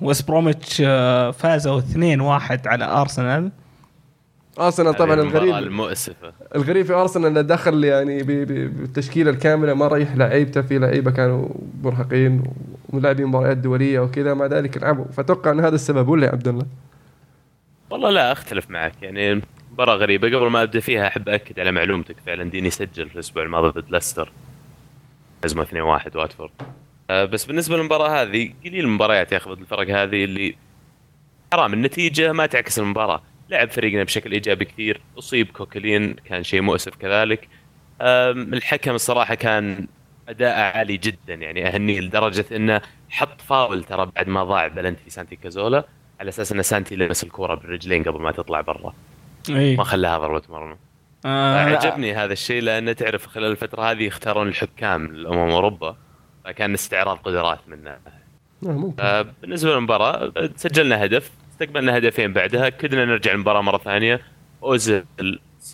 Speaker 3: ويست بروميتش آه، فازوا 2-1 على أرسنال.
Speaker 1: أرسنال طبعا
Speaker 4: المباراة
Speaker 1: الغريب
Speaker 4: المؤسفة.
Speaker 1: الغريب في أرسنال إنه دخل يعني بالتشكيلة الكاملة ما ريح لعيبته في لعيبة كانوا مرهقين ولاعبين مباريات دولية وكذا مع ذلك لعبوا. فأتوقع إن هذا السبب ولا يا عبد الله؟
Speaker 4: والله لا أختلف معك. يعني مباراة غريبة. قبل ما أبدأ فيها أحب اكد على معلومتك. فعلا ديني سجل في الأسبوع الماضي ضد ليستر. هزموا 2-1 واتفورد. آه، بس بالنسبة للمباراة هذه قليل المباريات ياخذ الفرق هذه اللي حرام. النتيجة ما تعكس المباراة. لعب فريقنا بشكل إيجابي كثير. أصيب كوكلين كان شيء مؤسف كذلك. الحكم الصراحة كان اداءه عالي جدا. يعني أهنيه لدرجة إنه حق فاول ترى بعد ما ضاع بلنتي سانتي كازولا. على أساس إن سانتي لمس الكورة بالرجلين قبل ما تطلع برا.
Speaker 3: اي
Speaker 4: ما خلاها ضربة مرمى.
Speaker 3: آه
Speaker 4: عجبني هذا الشيء لأن تعرف خلال الفترة هذه يختارون الحكام لأمم أوروبا فكان استعراض قدرات منه.
Speaker 1: آه،
Speaker 4: آه، بالنسبة للمباراة سجلنا هدف استقبلنا هدفين بعدها كدنا نرجع المباراة مرة ثانية. أوزيل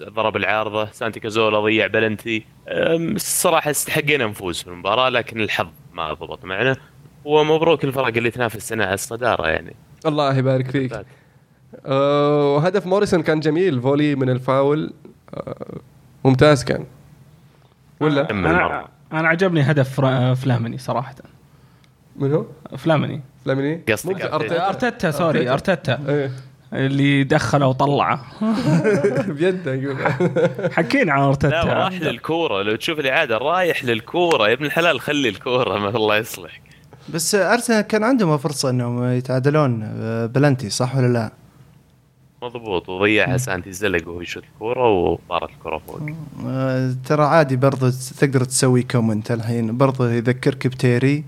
Speaker 4: ضرب العارضة سانتي كازولا ضيع بلنتي. الصراحة استحقينا نفوز في المباراة لكن الحظ ما ضبط معنا. ومبروك الفرق اللي تنافس السنة على الصدارة يعني.
Speaker 1: الله يبارك فيك. آه، وهدف موريسون كان جميل. volley من الفاول. آه، ممتاز كان. ولا؟
Speaker 4: أنا.
Speaker 3: أنا عجبني هدف فرا- فلاميني صراحة.
Speaker 1: من هو؟
Speaker 3: فلاميني.
Speaker 1: فلاميني؟
Speaker 4: قصدك. أرتيتا؟
Speaker 3: sorry أرتيتا.
Speaker 1: إيه.
Speaker 3: اللي دخله وطلعه.
Speaker 1: بيده يقول.
Speaker 3: حكينا عن
Speaker 4: لا
Speaker 3: ارتيتا
Speaker 4: راح للكورة. لو تشوف الإعادة رايح للكورة. يا ابن الحلال خلي الكورة ما الله يصلحك.
Speaker 2: بس أرسنال كان عندهم فرصة إنهم يتعادلون آه، بلنتي صح ولا لا؟
Speaker 4: مضبوط وضيعها سانتي زلق وهو يشوت الكورة وطارت الكورة فوق.
Speaker 2: آه، ترى عادي برضو تقدر تسوي comment الحين. برضو يذكرك بتيري.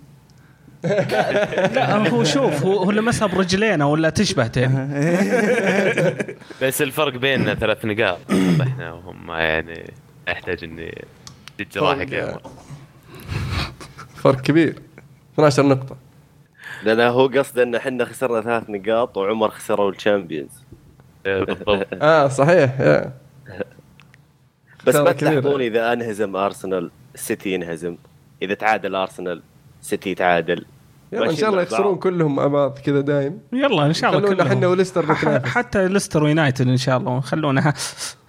Speaker 3: لا هو شوف هو, هو لمسها برجلينه ولا تشبه تيري؟
Speaker 4: بس الفرق بيننا ثلاث نقاط. إحنا وهم يعني أحتاج إني يا عمر.
Speaker 1: فرق كبير. 12 نقطة.
Speaker 5: لأن هو قصده إن إحنا خسرنا ثلاث نقاط وعمر خسروا ال Champions.
Speaker 4: بالضبط.
Speaker 1: آه صحيح يا.
Speaker 5: بس ما. تلاحظون إذا أنهزم أرسنال السيتي ينهزم. إذا تعادل أرسنال سيتي يتعادل
Speaker 1: يلا
Speaker 5: إن
Speaker 1: شاء الله. يخسرون كلهم مع بعض كذا دايم.
Speaker 3: يلا إن شاء الله
Speaker 1: خلونا
Speaker 3: كلهم.
Speaker 1: إحنا وليستر
Speaker 3: حتى ليستر وينايتد إن شاء الله. خلونا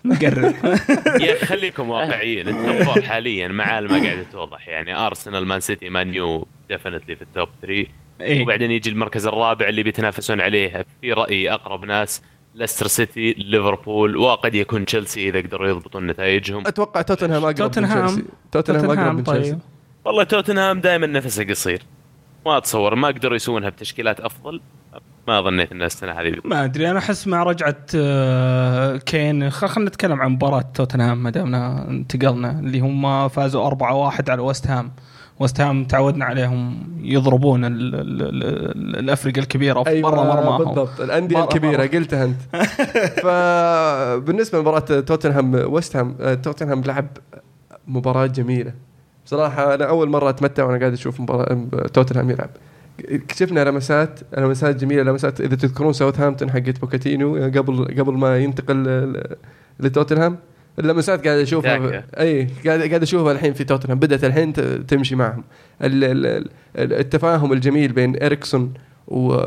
Speaker 3: نقرب
Speaker 4: يا خليكم واقعيين. حاليا مع ما قاعدة توضح يعني أرسنال مان سيتي مان يو. definitely في ال top 3
Speaker 3: إيه.
Speaker 4: وبعدين يجي المركز الرابع اللي بيتنافسون عليه في رأيي أقرب ناس ليستر سيتي ليفربول وقد يكون تشيلسي إذا قدروا يضبطون نتائجهم.
Speaker 1: أتوقع توتنهام أقرب
Speaker 3: توتنهام.
Speaker 1: من تشيلسي توتنهام أقرب من تشيلسي
Speaker 3: طيب
Speaker 4: والله توتنهام دائما نفسه قصير. ما أتصور ما قدروا يسوونها بتشكيلات أفضل. ما ظنيت إن السنة هذه.
Speaker 3: ما أدري أنا أحس مع رجعة آه، كين خ- خلينا نتكلم عن مباراة توتنهام ما دامنا انتقلنا اللي هم فازوا 4-1 على ويست هام ويست هام تعودنا عليهم يضربون ال ال ال الافرقه الكبيرة. في
Speaker 1: أيوه
Speaker 3: برا مرماهم
Speaker 1: بالضبط.
Speaker 3: الأندية
Speaker 1: الكبيرة
Speaker 3: مرة.
Speaker 1: قلتها أنت. فبالنسبة لمباراة توتنهام ويست هام آه، توتنهام لعب مباراة جميلة. بصراحه أنا أول مرة أتمتع وأنا قاعد أشوف مباراة توتنهام يلعب. شفنا لمسات لمسات جميلة لمسات إذا تذكرون ساوثهامبتون حقت بوكيتينو قبل قبل ما ينتقل لتوتنهام. اللمسات قاعد
Speaker 4: أشوفها.
Speaker 1: إي قاعد قاعد أشوفها الحين في توتنهام. بدأت الحين تمشي معهم. ال- ال- ال- التفاهم الجميل بين إريكسون و-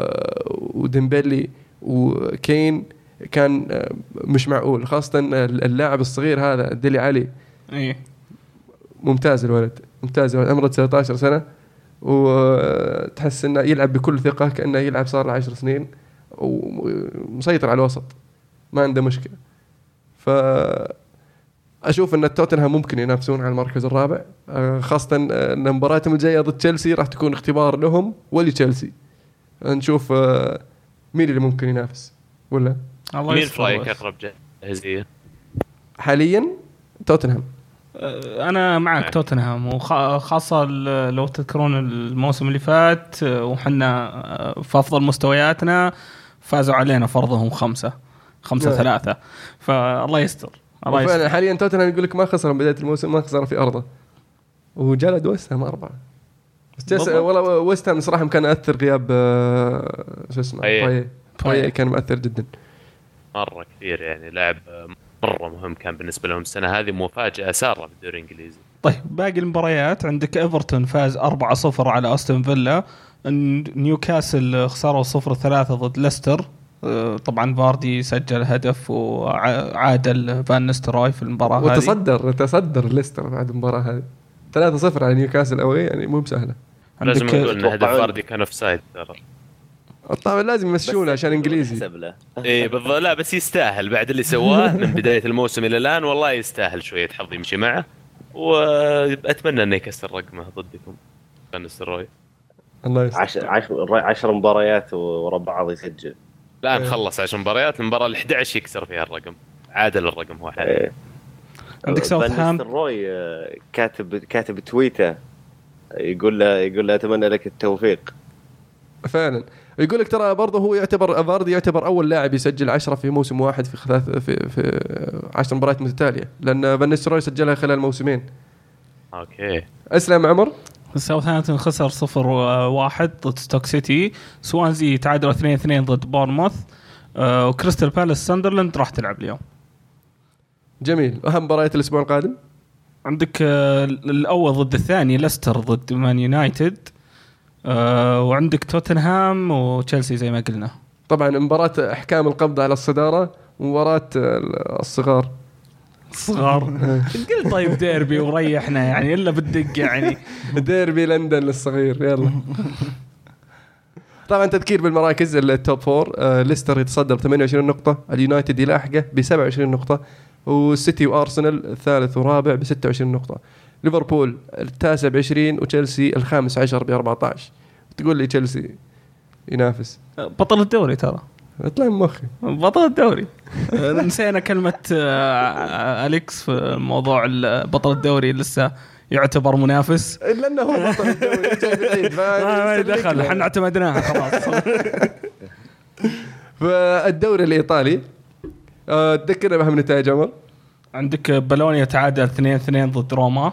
Speaker 1: وديمبلي وكين كان آه، مش معقول. خاصة اللاعب الصغير هذا ديلي علي.
Speaker 3: إيه
Speaker 1: ممتاز الولد. ممتاز الولد. عمره 19 سنة. وتحس إنه يلعب بكل ثقة كأنه يلعب صار له 10 سنين. ومسيطر على الوسط. ما عنده مشكلة. ف أشوف إن توتنهام ممكن ينافسون على المركز الرابع آه، خاصة إن مباراتهم الجاية ضد تشيلسي راح تكون اختبار لهم ولتشيلسي نشوف آه، مين اللي ممكن ينافس ولا
Speaker 3: الله
Speaker 4: مين في
Speaker 3: رأيك.
Speaker 4: أقرب جاهزية؟
Speaker 1: حاليا توتنهام
Speaker 3: آه، أنا معك
Speaker 4: معك.
Speaker 3: توتنهام وخاصه لو تذكرون الموسم اللي فات آه، وحنا آه، في أفضل مستوياتنا فازوا علينا فرضهم خمسة خمسة
Speaker 1: نعم.
Speaker 3: ثلاثة فالله يستر الله
Speaker 1: وفعلا حاليا توتنهام يقول لك ما خسر من بداية الموسم ما خسر في أرضه. وجلد ويست هام أربعة. بس. والله ويست هام صراحة كان اثر غياب آه، شو اسمه
Speaker 4: باييه.
Speaker 1: باييه باييه كان مؤثر جدا.
Speaker 4: مرة كثير يعني لاعب مرة مهم كان بالنسبة لهم السنة هذه مفاجأة سارة في الدوري الإنجليزي.
Speaker 3: طيب باقي المباريات. عندك إيفرتون فاز 4-0 على أستون فيلا. نيوكاسل خسروا 0-3 ضد ليستر. طبعا فاردي سجل هدف وعادل فان نيستلروي في المباراة هذه.
Speaker 1: وتصدر تصدر ليستر بعد المباراة هذه. 3-0 على نيوكاسل أوي يعني مو بسهلة.
Speaker 4: لازم نقول إن هدف فاردي كان offside ترى.
Speaker 1: طبعا لازم يمشونه عشان
Speaker 5: إنجليزي.
Speaker 4: اي بالضبط. لا بس يستاهل. بعد اللي سواه من بداية الموسم إلى الآن والله يستاهل شوية حظ يمشي معه. وأتمنى انه يكسر رقمه ضدكم. فان نيستلروي.
Speaker 1: الله يستر.
Speaker 5: عشر, عشر, عشر مباريات ورا بعض يسجل.
Speaker 4: الآن
Speaker 1: إيه.
Speaker 4: خلص 10 مباريات المباراة ال 11 يكسر فيها الرقم. عادل الرقم هو حاليا.
Speaker 5: إيه.
Speaker 3: عندك
Speaker 5: فان
Speaker 3: ساوثهام
Speaker 5: نيستلروي، آه، كاتب كاتب تويتة يقول له يقول له أتمنى لك التوفيق.
Speaker 1: فعلا. يقول لك ترى برضه هو يعتبر فاردي يعتبر أول لاعب يسجل عشرة في موسم واحد في ثلاث في في عشر مباريات متتالية لأن فان نيستلروي سجلها خلال موسمين.
Speaker 4: okay.
Speaker 1: أسلم عمر.
Speaker 3: ساوثهامبتون خسر 0 1 ضد ستوك سيتي. سوانزي تعادلوا 2 2 ضد بورنموث آه، وكريستال بالاس ساندرلاند راح تلعب اليوم.
Speaker 1: جميل. أهم مباريات الأسبوع القادم؟
Speaker 3: عندك آه، الأول ضد الثاني ليستر ضد مان يونايتد. آه، وعندك توتنهام وتشيلسي زي ما قلنا.
Speaker 1: طبعا مباراة إحكام القبض على الصدارة ومباراه الصغار.
Speaker 3: صغار. قل طيب ديربي وريحنا يعني إلا بالدق يعني.
Speaker 1: ديربي لندن للصغير يلا. طبعا تذكير بالمراكز ال top four. آه ليستر يتصدر ب 28 نقطة، اليونايتد يلاحقه ب 27 نقطة، والسيتي وأرسنال الثالث ورابع ب 26 نقطة. ليفربول التاسع ب 20 وتشيلسي الخامس عشر ب 14. تقول لي تشيلسي ينافس.
Speaker 3: بطل الدوري ترى.
Speaker 1: اطلع من مخي.
Speaker 3: بطل الدوري. نسينا كلمة آه، أليكس في موضوع بطل الدوري لسه يعتبر منافس.
Speaker 1: إلا إنه هو بطل الدوري.
Speaker 3: ما؟ دخل. إحنا اعتمدناها خلاص.
Speaker 1: فالدوري الإيطالي آه، تذكرنا باهم نتائج عمر
Speaker 3: عندك بولونيا تعادل 2 2 ضد روما.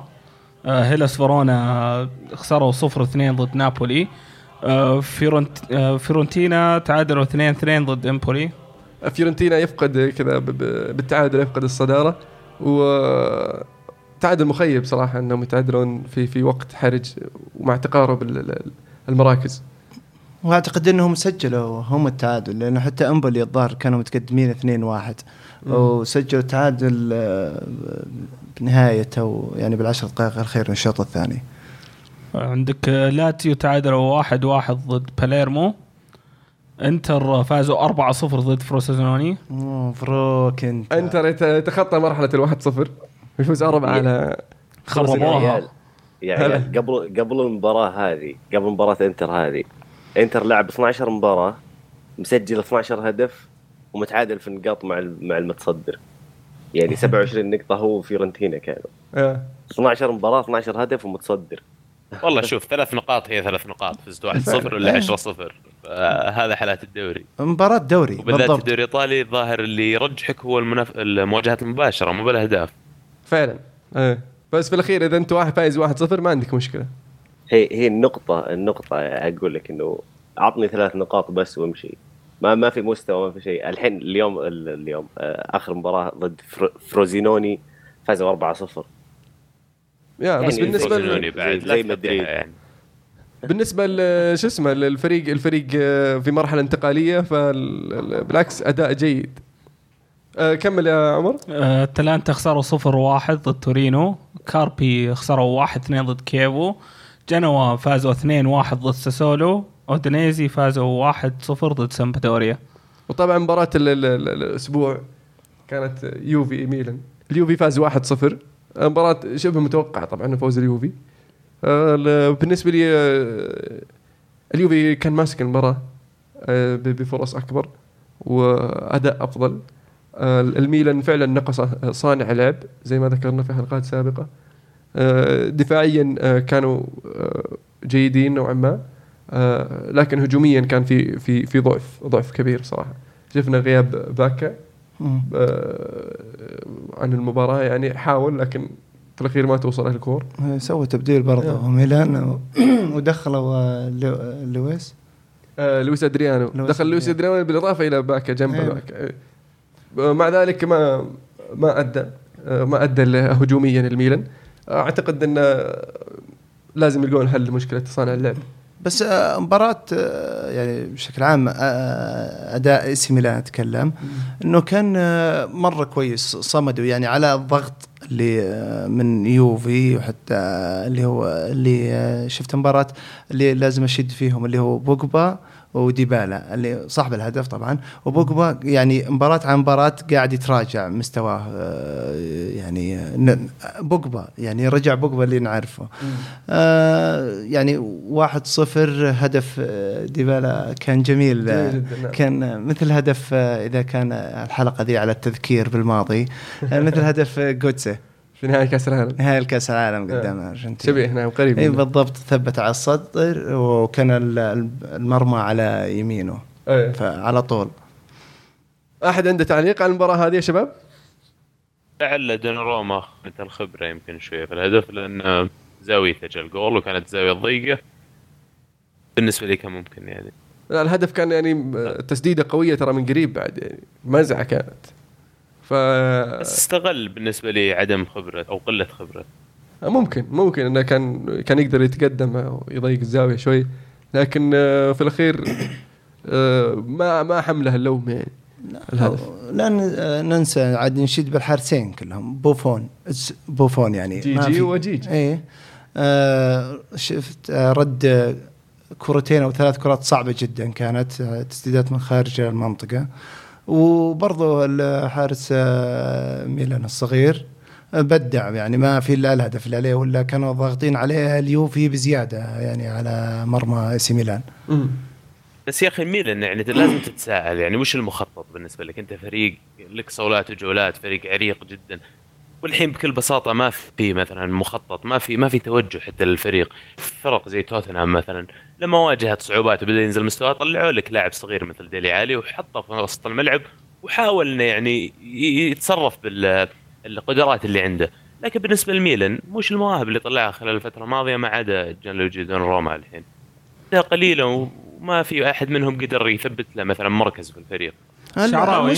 Speaker 3: آه، هيلاس فيرونا خسروا 0 2 ضد نابولي. آه، فيرونت آه، فيرونتينا تعادلوا 2 2 ضد إمبولي.
Speaker 1: فيورنتينا يفقد كذا بالتعادل يفقد الصدارة و تعادل مخيب صراحة إنهم يتعادلون في في وقت حرج ومع تقارب ال- ال- المراكز.
Speaker 2: وأعتقد إنهم سجلوا هم التعادل لأنه حتى إمبولي الظاهر كانوا متقدمين 2-1 وسجلوا تعادل آه، بنهايه أو يعني بالعشر دقائق الاخيره من الشوط الثاني.
Speaker 3: عندك لاتسيو تعادلوا 1 1 ضد باليرمو. انتر فازوا 4 0 ضد فروسيزوني.
Speaker 2: فروك انت
Speaker 1: انتر يت- يتخطى مرحلة الواحد صفر. يفوز أربعة على
Speaker 3: خربوها.
Speaker 5: يا عيال قبل قبل المباراة هذه قبل مباراة انتر هذه انتر لعب 12 مباراة مسجل 12 هدف ومتعادل في النقاط مع ال- مع المتصدر. يعني 27 نقطة هو وفيورنتينا كانوا.
Speaker 1: آه.
Speaker 5: 12 مباراة 12 هدف ومتصدر.
Speaker 4: والله شوف ثلاث نقاط هي ثلاث نقاط فزت 1 0 ولا 10 0 هذا حالات الدوري.
Speaker 2: مباراة دوري
Speaker 4: وبالذات
Speaker 2: بالضبط.
Speaker 4: الدوري الإيطالي الظاهر اللي يرجحك هو المناف... المواجهات المباشرة مو بالأهداف.
Speaker 1: فعلا. آه. بس في الأخير إذا أنت واحد فايز واحد صفر ما عندك مشكلة.
Speaker 5: هي هي النقطة النقطة أقول لك إنه اعطني ثلاث نقاط بس وامشي. ما ما في مستوى ما في شيء. الحين اليوم ال- اليوم آه، آخر مباراة ضد فرو- فروزينوني فازوا 4 0
Speaker 1: يا بس
Speaker 5: يعني
Speaker 1: بالنسبة
Speaker 4: فروزينوني
Speaker 1: ل...
Speaker 4: بعد.
Speaker 5: زي
Speaker 4: لا
Speaker 5: مدريد.
Speaker 4: يعني.
Speaker 1: بالنسبة ل- شو اسمه الفريق الفريق آه، في مرحلة انتقالية فبالعكس أداء جيد. آه، كمل يا عمر.
Speaker 3: أتلانتا خسروا 0 1 ضد تورينو. كاربي خسروا 1 2 ضد كيفو جنوا فازوا 2 1 ضد ساسولو. أودينيزي فازوا 1 0 ضد سامبدوريا
Speaker 1: وطبعا مباراة ال- ال- ال- الأسبوع كانت يوفي ميلان. اليوفي فاز 1-0 مباراة شبه متوقعة طبعا فوز اليوفي. آه، ال- بالنسبة لي آه، اليوفي كان ماسك المباراة آه، بفرص أكبر وأداء أفضل. الميلان فعلا نقص صانع لعب زي ما ذكرنا في حلقات سابقة. آه، دفاعيا كانوا جيدين نوعا ما. لكن هجوميا كان في في في ضعف ضعف كبير صراحة. شفنا غياب باكا. عن المباراة يعني حاول لكن في الأخير ما توصل الكور
Speaker 2: سوى تبديل برضه
Speaker 1: آه.
Speaker 2: ميلان ودخلوا آه، لو- لويس
Speaker 1: آه، لويس أدريانو
Speaker 2: لويس
Speaker 1: دخل لويس
Speaker 2: أدريانو.
Speaker 1: أدريانو بالإضافة إلى باكا جنب
Speaker 2: أيوة.
Speaker 1: باكا آه، مع ذلك ما ما أدى آه، ما أدى هجوميا الميلان أعتقد انه لازم يلقون حل لمشكلة صانع اللعب
Speaker 2: بس آه، مباراة آه، يعني بشكل عام آه، أداء AC ميلان أتكلم. إنه كان مرة كويس صمدوا يعني على الضغط اللي من يوفي وحتى اللي هو اللي شفت مباراة اللي لازم أشيد فيهم اللي هو بوجبا. وديبالا اللي صاحب الهدف طبعا. وبوجبا يعني مباراة عن مباراة قاعد يتراجع مستواه آه، يعني بوجبا يعني رجع بوجبا اللي نعرفه. آه يعني واحد صفر هدف آه، ديبالا كان جميل. آه،
Speaker 1: نعم.
Speaker 2: كان مثل هدف آه، إذا كان الحلقة ذي على التذكير بالماضي آه، مثل هدف آه، جوتسي.
Speaker 1: في نهائي كأس العالم.
Speaker 2: نهائي الكاس العالم قدام الارجنتين
Speaker 1: شبيه نعم قريب
Speaker 2: اي. بالضبط ثبت على الصدر وكان ال- المرمى على يمينه.
Speaker 1: إيه.
Speaker 2: فعلى طول.
Speaker 1: أحد عنده تعليق على المباراة هذه يا شباب؟
Speaker 4: لعل دوناروما مثل الخبره يمكن شوية في الهدف لأن زاويته جا الجول وكانت زاوية ضيقة. بالنسبة لي كان ممكن يعني.
Speaker 1: لا الهدف كان يعني تسديدة قوية ترى من قريب بعد يعني. مزعة كانت. ف
Speaker 4: بس استغل بالنسبة لي عدم خبرة أو قلة خبرة.
Speaker 1: ممكن ممكن إنه كان كان يقدر يتقدم ويضيق الزاوية شوي. لكن آه، في الأخير آه، ما ما حمله اللوم يعني. الهدف.
Speaker 2: لا ن- ننسى عاد نشيد بالحارسين كلهم. بوفون بوفون يعني.
Speaker 1: جي
Speaker 2: ما
Speaker 1: جي
Speaker 2: في-
Speaker 1: وجيج.
Speaker 2: إيه. آه شفت آه رد آه، كرتين أو ثلاث كرات صعبة جدا كانت آه، تسديدات من خارج المنطقة. وبرضه الحارس آه، ميلان الصغير آه، بدع يعني ما في إلا الهدف اللي عليه ولا كانوا ضاغطين عليه اليوفي بزيادة يعني على مرمى سي ميلان.
Speaker 4: بس يا أخي ميلان يعني لازم تتساءل يعني وش المخطط بالنسبة لك؟ أنت فريق لك صولات وجولات فريق عريق جدا. والحين بكل بساطة ما في مثلا مخطط ما في ما في توجه حتى للفريق. فرق زي توتنهام مثلا لما واجهت صعوبات وبدأ ينزل مستواه طلعوا لك لاعب صغير مثل ديلي علي وحطه في وسط الملعب وحاول إنه يعني يتصرف بالقدرات اللي عنده. لكن بالنسبة لميلان مش المواهب اللي طلعها خلال الفترة الماضية ما عدا جانلوجي دون روما الحين. ده قليله وما في أحد منهم قدر يثبت له مثلا مركز في الفريق.
Speaker 3: شعراوي.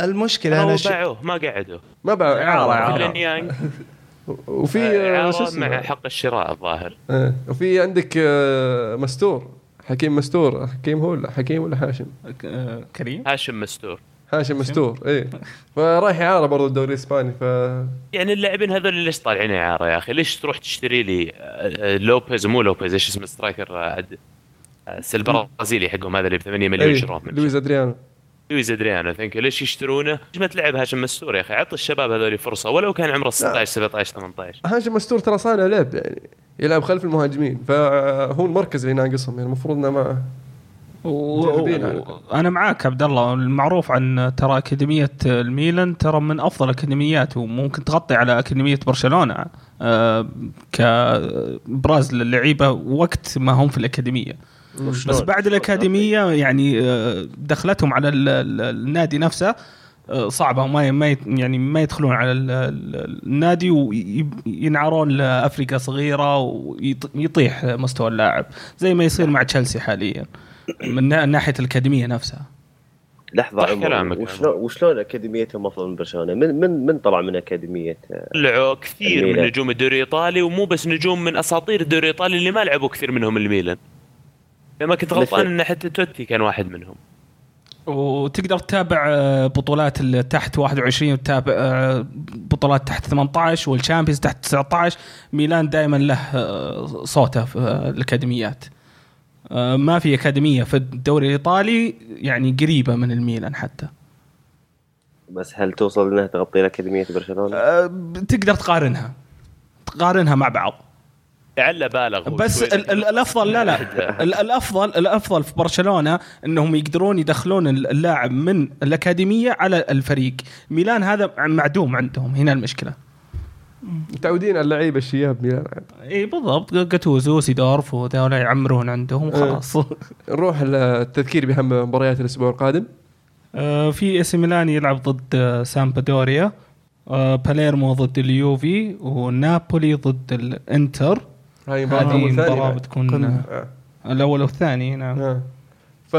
Speaker 2: المشكلة أنا
Speaker 4: أنا
Speaker 2: ش...
Speaker 4: باعوه ما قعدوا.
Speaker 1: ما باع
Speaker 3: إعارة، إعارة.
Speaker 4: لين يانج
Speaker 1: وفي آه،
Speaker 4: إعارة
Speaker 1: اسمه؟
Speaker 4: مع حق الشراء الظاهر.
Speaker 1: آه، وفي عندك آه، مستور حكيم مستور. حكيم هو ولا حكيم ولا حاشم؟
Speaker 3: آه، كريم؟
Speaker 4: هاشم مستور.
Speaker 1: هاشم مستور إيه. فرايح إعارة برضو الدوري الإسباني ف
Speaker 4: يعني اللاعبين هذول ليش طالعين إعارة يا أخي؟ ليش تروح تشتري لي آه، آه، لوبيز؟ مو لوبيز إيش اسمه striker آه، عد- آه، البرازيلي حقهم هذا اللي ب 8 مليون
Speaker 1: إيه،
Speaker 4: شروه من
Speaker 1: لويز أدريانو.
Speaker 4: لويز ادريانو thank you. ليش يشترونه؟ ليش ما تلعب هاشم مستور يا أخي؟ عط الشباب هذول فرصة ولو كان عمره 16 17 18
Speaker 1: هاشم مستور ترى صانع لعب يعني يلعب خلف المهاجمين فهو المركز اللي ناقصهم يعني المفروض إنه ما
Speaker 3: أنا معاك عبد الله المعروف عن ترى أكاديمية الميلان ترى من أفضل الاكاديميات وممكن تغطي على أكاديمية برشلونة آه، كبراز للعيبة وقت ما هم في الأكاديمية بس بعد الأكاديمية يعني آه، دخلتهم على ال- ال- النادي نفسه آه، صعبة. ما ما يعني ما يدخلون على ال- ال- النادي وينعرون لأفريقيا صغيرة ويطيح مستوى اللاعب زي ما يصير مع تشيلسي حاليا من نا- ناحية الأكاديمية نفسها.
Speaker 5: لحظة
Speaker 4: كلامك.
Speaker 5: وشلون وشلون أكاديميتهم أفضل من برشلونة؟ من من من طلع من أكاديمية؟
Speaker 4: طلعوا كثير من
Speaker 5: الميلان.
Speaker 4: نجوم الدوري الإيطالي ومو بس نجوم من أساطير الدوري الإيطالي اللي ما لعبوا كثير منهم الميلان. لما كنت غلطان؟ إن حتى توتي كان واحد منهم.
Speaker 3: وتقدر تتابع آه، بطولات اللي تحت 21 وتتابع آه، بطولات تحت 18 والشامبيونز تحت 19 ميلان دائما له آه، صوته في الأكاديميات. ما في أكاديمية في الدوري الإيطالي يعني قريبة من الميلان حتى.
Speaker 5: بس هل توصل إنها تغطي اكاديميه
Speaker 3: برشلونة؟ تقدر تقارنها. تقارنها مع بعض.
Speaker 4: لعله بالغ
Speaker 3: بس
Speaker 4: شوي.
Speaker 3: ال- ال- الافضل لا لا. ال- الافضل الأفضل في برشلونة إنهم يقدرون يدخلون اللاعب من الأكاديمية على الفريق. ميلان هذا معدوم عندهم هنا المشكلة.
Speaker 1: متعودين على اللعيبة الشياب ميلان. عاد.
Speaker 3: إي بالضبط. جاتوزو سيدورف وذولا يعمرون عندهم وخلاص
Speaker 1: نروح للتذكير بأهم مباريات الأسبوع القادم.
Speaker 3: آه، في AC ميلان يلعب ضد آه، سامبدوريا آه، باليرمو ضد اليوفي ونابولي ضد الإنتر.
Speaker 1: هاي مباراة
Speaker 3: هذه
Speaker 1: الأول والثاني
Speaker 3: مباراه
Speaker 1: بعد.
Speaker 3: بتكون.
Speaker 1: آه.
Speaker 3: آه، الأول والثاني نعم
Speaker 1: آه. ف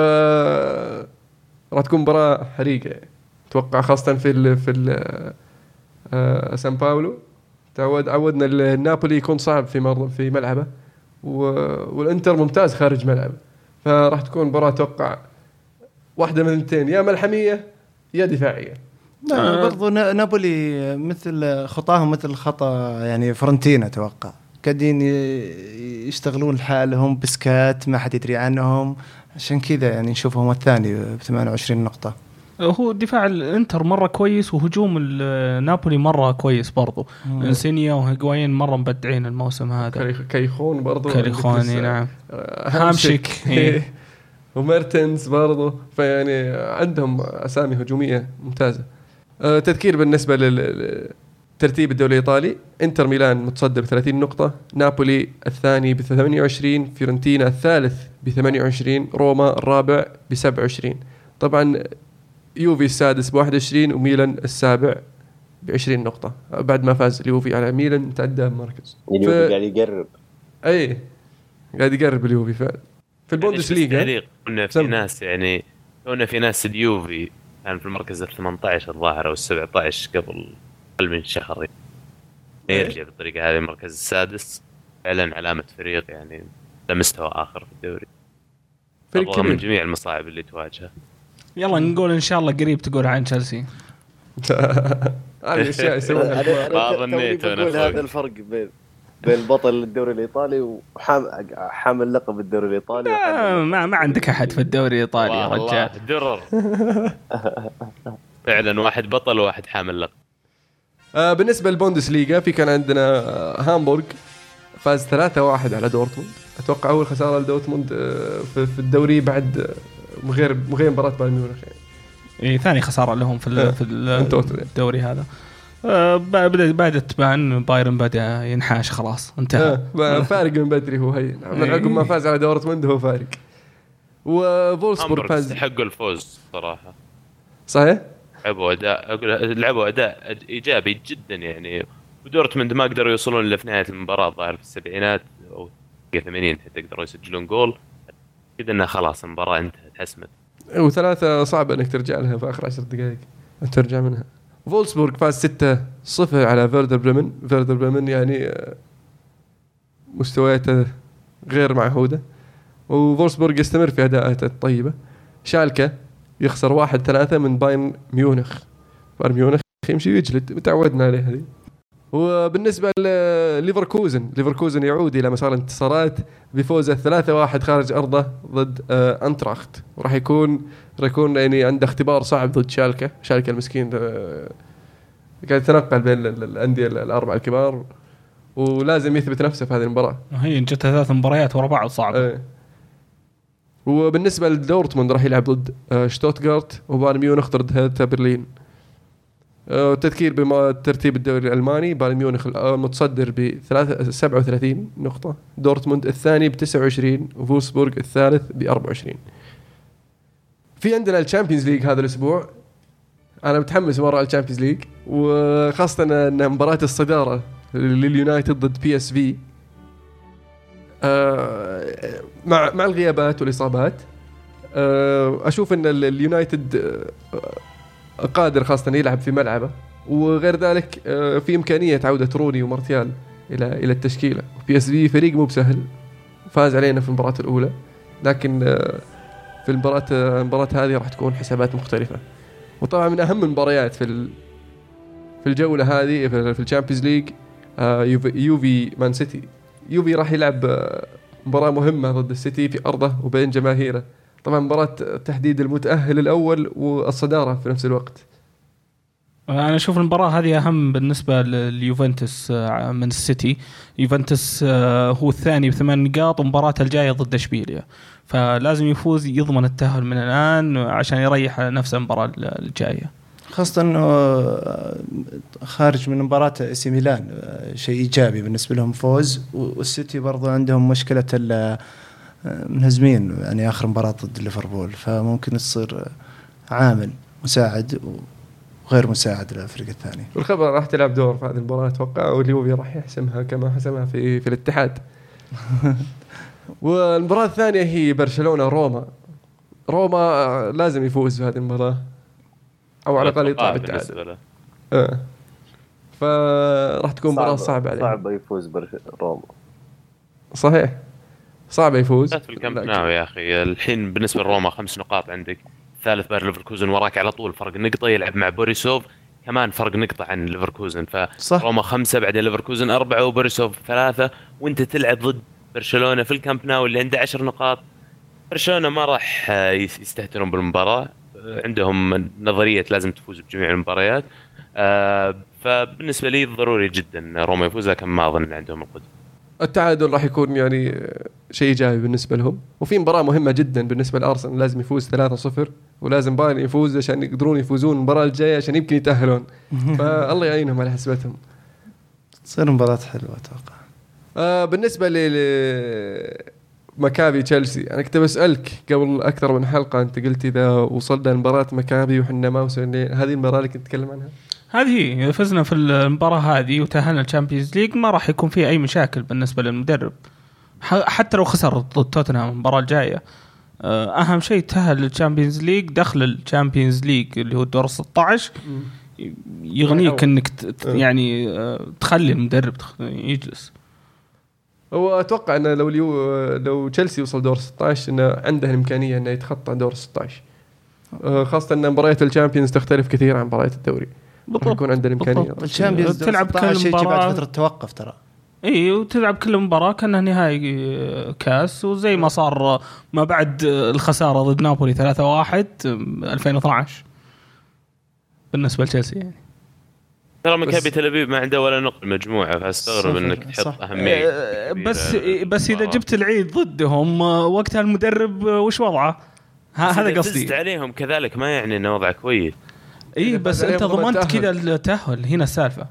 Speaker 1: راح تكون مباراة حريقة يعني. أتوقع خاصة في ال في ال آه سان باولو تعود عودنا ال- نابولي يكون صعب في مر في ملعبه و- والإنتر ممتاز خارج ملعبه فراح تكون مباراة أتوقع واحدة من الاثنين يا ملحمية يا دفاعية
Speaker 2: لا
Speaker 3: آه.
Speaker 2: برضو نا- نابولي مثل خطاهم مثل خطأ يعني فرنتينا أتوقع قاعدين يشتغلون لحالهم بسكات ما حد يدري عنهم. عشان كذا يعني نشوفهم الثاني ب 28 نقطة.
Speaker 3: هو دفاع الإنتر مرة كويس وهجوم نابولي مرة كويس برضو. إنسينيا وهيغوايين مرة مبدعين الموسم هذا.
Speaker 1: كايخون برضو.
Speaker 3: كاريخوني
Speaker 1: عندك لسه،
Speaker 3: نعم
Speaker 1: آه،
Speaker 3: هامشيك. إيه.
Speaker 1: وميرتنز برضو. فيعني عندهم أسامي هجومية ممتازة. آه، تذكير بالنسبة لل ترتيب الدوري الإيطالي. إنتر ميلان متصدر ب 30 نقطة، نابولي الثاني ب 28 فيورنتينا الثالث ب 28 روما الرابع ب 27 طبعا يوفي السادس ب 21 وميلان السابع ب 20 نقطة. بعد ما فاز اليوفي على ميلان تعدى مركز.
Speaker 5: اليوفي قاعد يقرب.
Speaker 1: اي قاعد يقرب اليوفي فعلا. في البوندس ليغا
Speaker 4: تعليق قلنا في
Speaker 1: سم.
Speaker 4: ناس يعني قلنا في ناس اليوفي كان في المركز ال 18 الظاهر أو ال 17 قبل أقل من شهر.
Speaker 1: إيه.
Speaker 4: يرجع بالطريقة هذه المركز السادس. فعلا علامة فريق يعني لمستوى آخر في الدوري.
Speaker 1: فريق
Speaker 4: من جميع المصاعب اللي تواجهه.
Speaker 3: يلا نقول إن شاء الله قريب تقول عن تشيلسي.
Speaker 1: هذه الاشياء يسوونها.
Speaker 5: أنا
Speaker 4: ما أنا
Speaker 5: ظنيت
Speaker 4: فوق.
Speaker 5: هذا الفرق بين بين بطل الدوري الإيطالي وحامل لقب الدوري الإيطالي
Speaker 3: آه، ما ما عندك أحد في الدوري الإيطالي يا رجال.
Speaker 4: درر. فعلا واحد بطل وواحد حامل لقب.
Speaker 1: آه بالنسبة للبوندس ليغا في كان عندنا آه هامبورغ فاز 3-1 على دورتموند. أتوقع أول خسارة لدورتموند آه في, في الدوري بعد من غير من غير مباراة بايرن ميونخ يعني.
Speaker 3: إيه ثاني خسارة لهم في
Speaker 1: آه،
Speaker 3: ال- في. الدوري هذا. آه، ب- بدأت بدأت تبان بايرن بدأ ينحاش خلاص انتهى.
Speaker 1: آه فارق من بدري هو هي من عقب ما فاز على دورتموند هو فارق. وفولسبورغ فاز.
Speaker 4: يستحقوا الفوز صراحة.
Speaker 1: صحيح؟
Speaker 4: لعبوا اداء أقول لعبوا أداء إيجابي جدا يعني. ودورتموند ما قدروا يوصلون إلا في نهاية المباراة الظاهر في السبعينات أو 80 حتى قدروا يسجلون جول. كذا انها خلاص المباراة انتهت حسمت.
Speaker 1: وثلاثة صعبة إنك ترجع لها في آخر عشر دقائق ترجع منها. فولسبورغ فاز 6-0 على فيردر بريمن فيردر بريمن يعني آه، مستوياته غير معهودة. وفولسبورغ يستمر في اداءاته الطيبة. شالكة يخسر 1-3 من بايرن ميونخ. بايرن ميونخ يمشي ويجلد. تعودنا عليه هذه. وبالنسبة لليفركوزن ليفركوزن يعود إلى مسار الانتصارات بفوزه 3-1 خارج أرضه ضد آه، أنتراخت. وراح يكون راح يكون يعني عنده اختبار صعب ضد شالكة. شالكة المسكين آه، قاعد يتنقل بين ال- الأندية الأربعة الكبار. ولازم يثبت نفسه في هذه المباراة.
Speaker 3: هي جت ثلاث مباريات ورا بعض صعبة.
Speaker 1: إيه. وبالنسبة لدورتموند راح يلعب ضد آه، شتوتغارت وبايرن ميونخ ضد هيرتا برلين. آه، تذكير بترتيب الدوري الألماني بايرن ميونخ المتصدر ب 37 نقطة. دورتموند الثاني ب 29 وفولسبورغ الثالث ب 24 في عندنا ال Champions League هذا الأسبوع. أنا متحمس مرة على ال Champions League وخاصة إن مباراة الصدارة لليونايتد ضد بي اس في مع مع الغيابات والإصابات. آه، أشوف إن ال- اليونايتد آه، قادر خاصة يلعب في ملعبه. وغير ذلك آه، في إمكانية عودة روني ومارتيال إلى إلى التشكيلة. بي اس في فريق مو بسهل. فاز علينا في المباراة الأولى. لكن في المباراة المباراة هذه راح تكون حسابات مختلفة. وطبعا من أهم المباريات في في الجولة هذه في ال Champions League يوفي, مان سيتي. يوفي راح يلعب مباراة مهمة ضد السيتي في أرضه وبين جماهيره. طبعا مباراة تحديد المتأهل الأول والصدارة في نفس الوقت.
Speaker 3: أنا أشوف المباراة هذه أهم بالنسبة لليوفنتوس آه، من السيتي. يوفنتوس آه، هو الثاني بثمان نقاط ومباراته الجاية ضد إشبيليا. فلازم يفوز يضمن التأهل من الآن عشان يريح نفسه المباراة الجاية.
Speaker 2: خاصة إنه آه، خارج من مباراة سي ميلان آه، شيء إيجابي بالنسبة لهم فوز. والسيتي برضو عندهم مشكلة آه، منهزمين يعني آخر مباراة ضد ليفربول. فممكن تصير عامل مساعد وغير مساعد للفريق الثاني.
Speaker 1: والخبر راح تلعب دور في هذه المباراة أتوقع واليوفي راح يحسمها كما حسمها في في الاتحاد. والمباراة الثانية هي برشلونة روما. روما لازم يفوز في هذه المباراة. أو على الأقل يطلع
Speaker 4: بالنسبة
Speaker 1: بالتعادل.
Speaker 4: له.
Speaker 1: آه. فراح تكون مباراة صعبة عليه.
Speaker 5: صعب يفوز برش- روما.
Speaker 1: صحيح. صعب يفوز.
Speaker 4: في الكامب ناو يا أخي. الحين بالنسبة لروما خمس نقاط عندك. ثالث باير ليفركوزن وراك على طول فرق نقطة يلعب مع بوريسوف. كمان فرق نقطة عن ليفركوزن.
Speaker 2: صح.
Speaker 4: فروما خمسة بعدين ليفركوزن أربعة وبوريسوف ثلاثة. وأنت تلعب ضد برشلونة في الكامب ناو اللي عنده عشر نقاط. برشلونة ما راح يس- يستهترون بالمباراة. عندهم نظرية لازم تفوز بجميع المباريات. آه، فبالنسبة لي ضروري جدا روما يفوز لكن ما أظن ان عندهم القدرة.
Speaker 1: التعادل راح يكون يعني شيء إيجابي بالنسبة لهم. وفي مباراة مهمة جدا بالنسبة لأرسنال لازم يفوز 3-0 ولازم بايرن يفوز عشان يقدرون يفوزون المباراة الجاية عشان يمكن يتأهلون. فالله يعينهم على حسبتهم.
Speaker 2: تصير مباراة حلوة أتوقع.
Speaker 1: آه بالنسبة ل مكابي تشيلسي. أنا كنت بسألك قبل أكثر من حلقة أنت قلت إذا وصلنا لمباراة مكابي وحنا ما وصلنا هذه المباراة اللي كنت تتكلم عنها؟
Speaker 3: هذه هي. إذا فزنا في المباراة هذه وتأهلنا ال Champions League ما راح يكون في أي مشاكل بالنسبة للمدرب. ح- حتى لو خسر ضد توتنهام المباراة الجاية آه، أهم شيء تأهل لل Champions League دخل ال Champions League اللي هو الدور 16 يغنيك إنك يعني آه، تخلي المدرب يجلس.
Speaker 1: هو أتوقع إنه لو اليو لو تشيلسي وصل دور 16 إنه عنده الإمكانية إنه يتخطى دور 16 آه، خاصة إن مباريات ال Champions تختلف كثير عن مباريات الدوري. راح يكون عنده الإمكانية.
Speaker 3: بالضبط.
Speaker 2: ال Champions
Speaker 3: تلعب
Speaker 2: 16
Speaker 3: كل
Speaker 2: يجي بعد. فترة توقف ترى.
Speaker 3: إي وتلعب كل مباراة كانها نهائي آه، كاس. وزي ما صار ما بعد آه، الخسارة ضد نابولي 3-1 آه، 2012 بالنسبة لتشيلسي يعني.
Speaker 4: ترى مكابي تل أبيب ما عنده ولا نقط مجموعة
Speaker 2: فأستغرب
Speaker 4: إنك
Speaker 2: صح.
Speaker 4: تحط أهمية
Speaker 3: آه،
Speaker 4: كبيرة
Speaker 3: بس بس
Speaker 4: إذا.
Speaker 3: جبت العيد ضدهم آه، وقتها المدرب آه، وش وضعه؟ هذا
Speaker 4: إذا فزت
Speaker 3: قصدي
Speaker 4: عليهم كذلك ما يعني إنه وضعه كويس
Speaker 1: إي
Speaker 3: بس
Speaker 1: أنت
Speaker 3: ضمنت. كذا التأهل هنا
Speaker 1: السالفة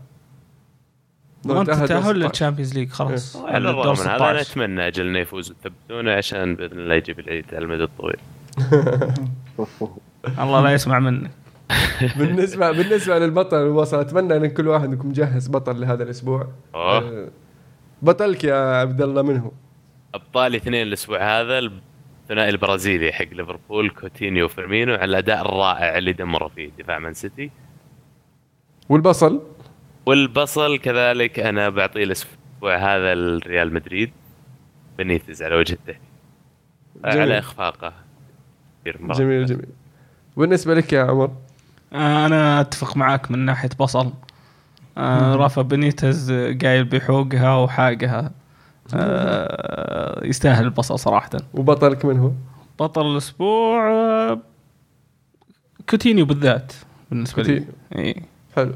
Speaker 3: ضمنت التأهل
Speaker 1: 16.
Speaker 3: لل Champions League خلاص
Speaker 4: على
Speaker 3: الدور
Speaker 4: الرغم من هذا أنا
Speaker 3: 16
Speaker 4: أتمنى أجل إنه يفوز ويثبتونه عشان بإذن الله يجيب العيد على المدى الطويل
Speaker 3: الله لا يسمع منك
Speaker 1: بالنسبة بالنسبة للبطل والبصل أتمنى إن كل واحد يكون مجهز بطل لهذا الأسبوع.
Speaker 4: أوه.
Speaker 1: آه، بطلك يا عبد الله منه
Speaker 4: ابطال اثنين الأسبوع هذا الثنائي البرازيلي حق ليفربول كوتينيو وفيرمينو على الأداء الرائع اللي دمروا فيه دفاع مان سيتي.
Speaker 1: والبصل؟
Speaker 4: والبصل كذلك أنا بعطيه الأسبوع هذا الريال مدريد. بنيتز على وجه التهديد. على إخفاقه.
Speaker 1: جميل جميل. بالنسبة لك يا عمر؟
Speaker 3: أنا أتفق معاك من ناحية بصل. آه، رافا بنيتز آه، قايل بحوقها وحاقها. آه، يستاهل البصل صراحة.
Speaker 1: وبطلك من هو؟
Speaker 3: بطل الأسبوع آه، كوتينيو بالذات بالنسبة لي.
Speaker 1: كوتينيو.
Speaker 3: إيه.
Speaker 1: حلو.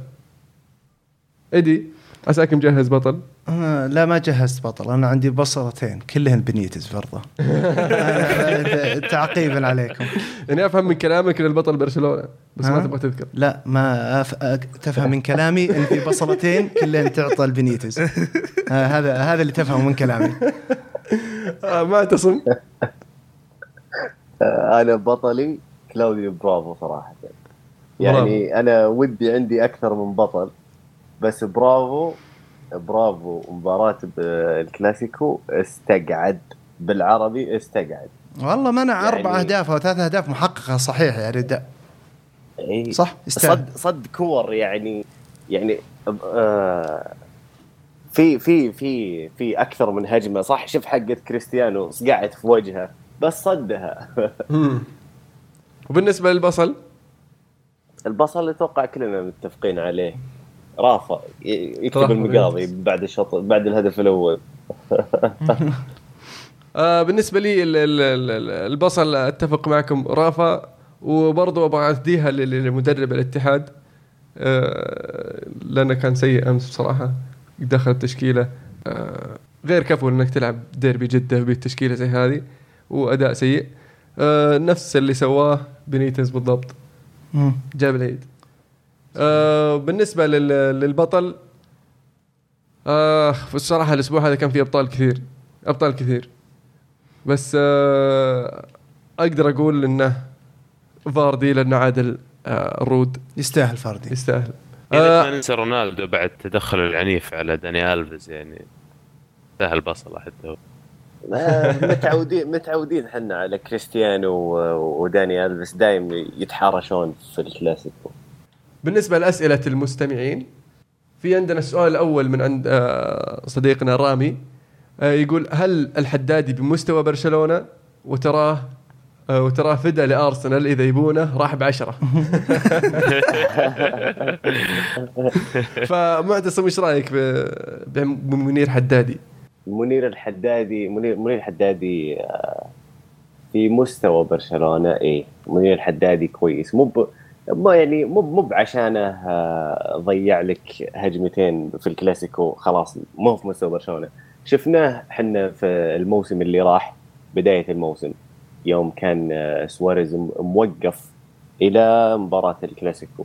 Speaker 1: إيدي؟ عساك مجهز بطل؟
Speaker 2: آه لا ما جهزت بطل. أنا عندي بصلتين كلهن بنيتز برضه. آه، تعقيبا عليكم.
Speaker 1: يعني أفهم من كلامك إن البطل برشلونة بس ما
Speaker 2: ها؟
Speaker 1: تبغى تذكر.
Speaker 2: لا ما أف... تفهم من كلامي إن في بصلتين كلهن تعطى البنيتز. آه هذا هذا اللي تفهمه من كلامي.
Speaker 1: آه ما اعتصم
Speaker 5: آه، أنا بطلي كلاوديو برافو صراحة. يعني أنا ودي عندي أكثر من بطل. بس برافو برافو. مباراة الكلاسيكو استقعد. بالعربي استقعد.
Speaker 2: والله منع
Speaker 5: يعني-
Speaker 2: أربع أهداف أو ثلاث أهداف محققة صحيح يعني دا.
Speaker 5: إيه.
Speaker 2: صح؟ يستاهل.
Speaker 5: صد صد كور يعني يعني آه في في في في أكثر من هجمة صح؟ شوف حقة كريستيانو صقعت في وجهه بس صدها.
Speaker 1: وبالنسبة للبصل؟
Speaker 5: البصل أتوقع كلنا متفقين عليه. رافا ي- يكتب المقاضي بعد الشوط بعد الهدف الأول.
Speaker 1: آه بالنسبة لي ال- ال- ال- البصل أتفق معكم رافا وبرضه أبغى أهديها لل- لمدرب الاتحاد. آه لأنه كان سيء أمس بصراحة دخل التشكيلة. آه غير كفو إنك تلعب ديربي جدة بالتشكيلة زي هذه وأداء سيء. آه نفس اللي سواه بنيتز بالضبط. جاب العيد. آه بالنسبة لل- للبطل آه الصراحة الأسبوع هذا كان فيه أبطال كثير أبطال كثير. بس آه أقدر أقول إنه فاردي لأنه عادل آه الرود
Speaker 2: يستاهل فاردي.
Speaker 1: يستاهل.
Speaker 4: اذا
Speaker 1: آه
Speaker 4: ما ننسى رونالدو بعد تدخله العنيف على داني ألفيز يعني يستاهل بصل حتى هو.
Speaker 5: آه، متعودين متعودين إحنا على كريستيانو وداني الفيس دايم يتحارشون في الكلاسيكو.
Speaker 1: بالنسبة لأسئلة المستمعين في عندنا السؤال الأول من عند آه صديقنا رامي آه يقول هل الحدادي بمستوى برشلونة وتراه آه وتراه فدا لأرسنال إذا يبونه راح بعشرة فمعتصم إيش رأيك بمنير حدادي؟
Speaker 5: منير الحدادي منير منير الحدادي في مستوى برشلونة إيه منير الحدادي كويس مو ب... ما يعني مو مو بعشانه آه، ضيع لك هجمتين في الكلاسيكو خلاص مو في مستوى برشلونة. شفناه إحنا في الموسم اللي راح بداية الموسم يوم كان آه، سواريز موقف إلى مباراة الكلاسيكو.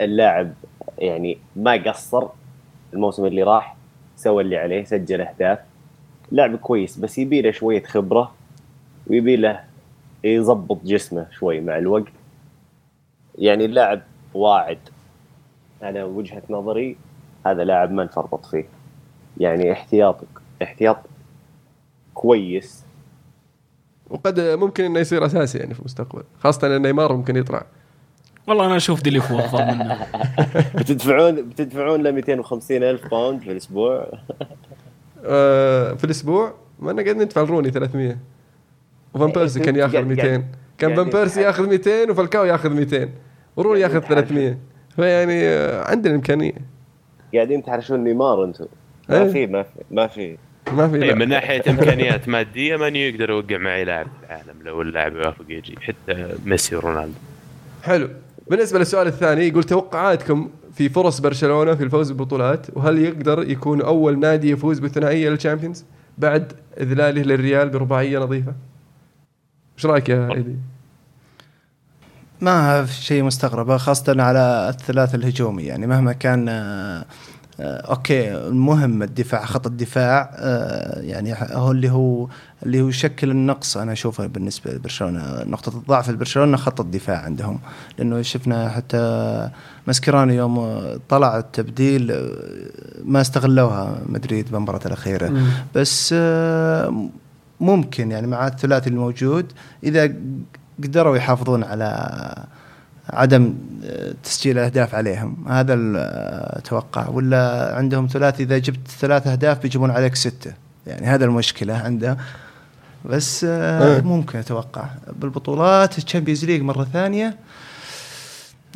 Speaker 5: اللاعب يعني ما قصر الموسم اللي راح سوى اللي عليه سجل أهداف. لاعب كويس بس يبي له شوية خبرة ويبي له يظبط جسمه شوي مع الوقت. يعني اللاعب واعد. أنا وجهة نظري هذا لاعب ما نفرط فيه. يعني احتياطك احتياط كويس.
Speaker 1: وقد ممكن إنه يصير أساسي يعني في المستقبل. خاصة إن نيمار ممكن يطلع.
Speaker 3: والله أنا أشوف ديليفو أفضل منه.
Speaker 5: بتدفعون بتدفعون له 250 ألف pound في الأسبوع؟
Speaker 1: آه في الأسبوع؟ ما أنا قاعد ندفع روني 300 وفان
Speaker 5: إيه،
Speaker 1: بيرسي كان ياخذ
Speaker 5: قاعد-
Speaker 1: 200
Speaker 5: قاعد-
Speaker 1: كان فان
Speaker 5: قاعدين
Speaker 1: بيرسي. ياخذ 200 وفالكاو ياخذ 200 وروني
Speaker 5: قاعدين
Speaker 1: ياخذ
Speaker 5: نتحاجج.
Speaker 1: 300 فيعني آه، عندنا إمكانية
Speaker 5: قاعدين تحرشون نيمار أنتم
Speaker 1: إيه.
Speaker 5: ما في ما في ما في
Speaker 1: ما في
Speaker 4: إيه،. من ناحية إمكانيات مادية مان يو يقدر يوقع معي لاعب في العالم لو اللاعب يوافق يجي حتى ميسي ورونالدو
Speaker 1: حلو بالنسبة للسؤال الثاني يقول توقعاتكم في فرص برشلونة في الفوز بالبطولات وهل يقدر يكون أول نادي يفوز بالثنائية لل Champions بعد إذلاله للريال برباعية نظيفة؟ إيش رأيك يا إيدي؟
Speaker 2: ما في شيء مستغرب خاصة على الثلاث الهجومي. يعني مهما كان آه، آه، okay المهم الدفاع خط الدفاع آه، يعني هو اللي هو اللي هو يشكل النقص. أنا أشوفه بالنسبة لبرشلونة نقطة الضعف لبرشلونة خط الدفاع عندهم. لأنه شفنا حتى ماسكيرانو يوم طلع التبديل ما استغلوها مدريد بالمباراه الأخيرة. بس آه، ممكن يعني مع الثلاثي الموجود إذا قدروا يحافظون على عدم تسجيل الاهداف عليهم. هذا أتوقع. ولا عندهم ثلاثي إذا جبت ثلاث أهداف بيجيبون عليك ستة. يعني هذا المشكلة عنده. بس آه
Speaker 1: آه.
Speaker 2: ممكن أتوقع. بالبطولات ال Champions League مرة ثانية.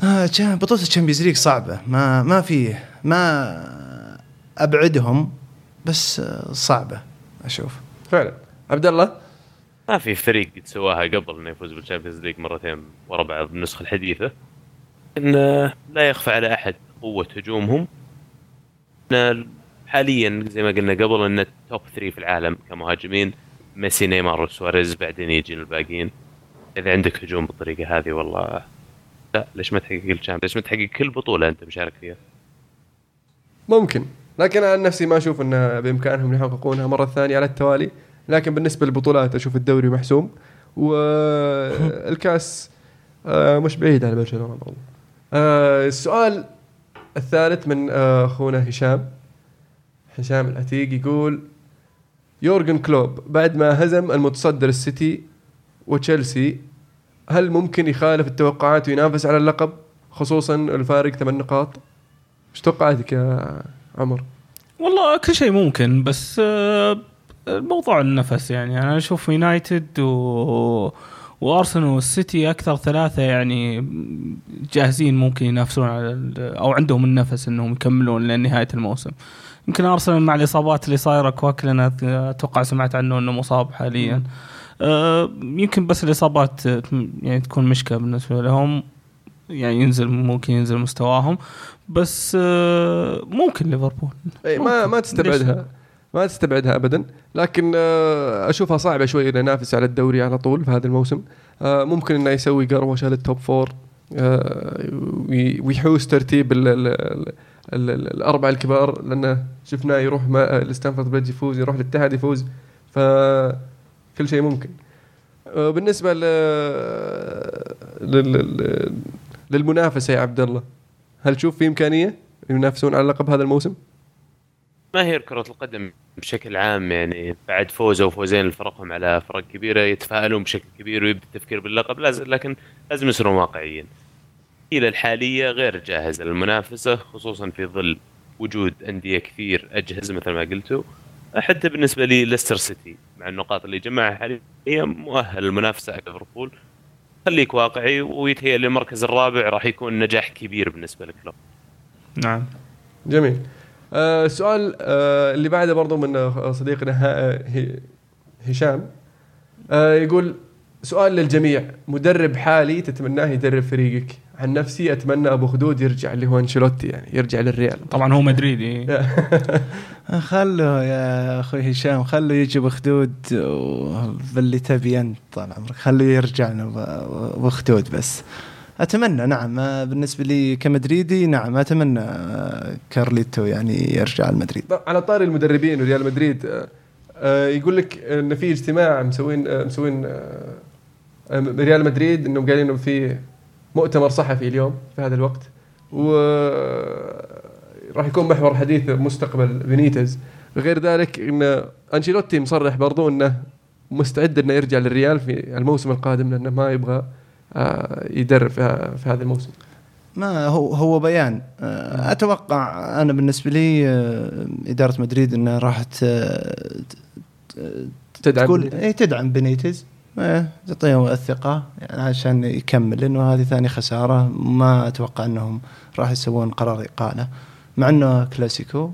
Speaker 2: آه بطولة ال Champions League صعبة. ما ما في ما أبعدهم. بس آه، صعبة. أشوف.
Speaker 1: فعلا. عبد الله؟
Speaker 4: ما في فريق سواها قبل إنه يفوز بال Champions League مرتين ورا بعض بالنسخه الحديثة. إن لا يخفى على أحد قوة هجومهم. حاليا زي ما قلنا قبل إن ال top 3 في العالم كمهاجمين ميسي نيمار وسواريز بعدين يجين الباقيين. إذا عندك هجوم بالطريقة هذه والله لا ليش ما تحقق ال Champions ليش ما تحقق كل بطولة أنت مشارك فيها؟
Speaker 1: ممكن. لكن أنا عن نفسي ما أشوف انه بإمكانهم يحققونها مرة ثانية على التوالي. لكن بالنسبة للبطولات أشوف الدوري محسوم والكأس آه، مش بعيد على برشلونة برضو. آه، السؤال الثالث من آه، أخونا هشام هشام العتيق يقول يورجن كلوب بعد ما هزم المتصدر السيتي وتشيلسي هل ممكن يخالف التوقعات وينافس على اللقب خصوصا الفارق ثمان نقاط إيش توقعاتك يا عمر؟
Speaker 3: والله كل شيء ممكن بس الموضوع النفس يعني. أنا أشوف يونايتد و وأرسنال والسيتي أكثر ثلاثة يعني جاهزين ممكن ينافسون على أو عندهم النفس إنهم يكملون لنهاية الموسم. يمكن أرسنال مع الإصابات اللي صايرة كواكل أنا أتوقع سمعت عنه إنه مصاب حاليا. آه، يمكن بس الإصابات يعني تكون مشكلة بالنسبة لهم. يعني ينزل ممكن ينزل مستواهم. بس آه، ممكن ليفربول.
Speaker 1: اي ما. ما تستبعدها. ما تستبعدها ابدا. لكن آه، أشوفها صعبة شوي إنه ينافس على الدوري على طول في هذا الموسم. آه، ممكن إنه يسوي قروشه لل top four وي- ويحوس ترتيب ال ال ال ال ال الأربعة الكبار لأنه شفناه يروح لستامفورد بريدج يفوز يروح للاتحاد يفوز. فكل شيء ممكن. آه، بالنسبة للمنافسة يا عبد الله هل تشوف في إمكانية ينافسون على اللقب هذا الموسم؟
Speaker 4: جماهير كرة القدم بشكل عام يعني بعد فوز أو فوزين لفرقهم على فرق كبيرة يتفائلون بشكل كبير ويبدأ التفكير باللقب لازم لكن لازم يصيرون واقعيين. إلى الحالية غير جاهزة للمنافسة خصوصا في ظل وجود أندية كثير أجهزة مثل ما قلتوا. حتى بالنسبة لي ليستر سيتي مع النقاط اللي جمعها حاليا مؤهل للمنافسة ليفربول. خليك واقعي ويتهيأ لي المركز الرابع راح يكون نجاح كبير بالنسبة لكلوب
Speaker 3: نعم.
Speaker 1: جميل. السؤال آه اللي بعده برضو من آه، صديقنا هشام آه يقول سؤال للجميع. مدرب حالي تتمناه يدرب فريقك. عن نفسي أتمنى أبو خدود يرجع اللي هو أنشيلوتي يعني يرجع للريال.
Speaker 3: طبعا هو مدريدي
Speaker 2: خلوا يا أخوي هشام خلوا يجي بخدود باللي تبي أنت طال عمرك. خلوا يرجع لنا بخدود بس. أتمنى نعم. آه، بالنسبة لي كمدريدي نعم أتمنى آه، كارليتو يعني يرجع المدريد.
Speaker 1: طب على طاري المدربين وريال مدريد آه، يقول لك إن في اجتماع مسوين مسوين ريال مدريد إنهم قايلين إنه في مؤتمر صحفي اليوم في هذا الوقت و راح يكون محور حديث مستقبل بينيتز غير ذلك إن أنشيلوتي مصرح برضو إنه مستعد إنه يرجع للريال في الموسم القادم لأنه ما يبغى يدرب في هذا الموسم.
Speaker 2: ما هو هو بيان. آه، أتوقع أنا بالنسبة لي آه، إدارة مدريد إنها راح
Speaker 1: تدعم
Speaker 2: تقول. اي تدعم بينيتز إيه، تعطيهم الثقة يعني عشان يكمل لأنه هذه ثاني خسارة. ما أتوقع إنهم راح يسوون قرار اقاله مع إنه كلاسيكو.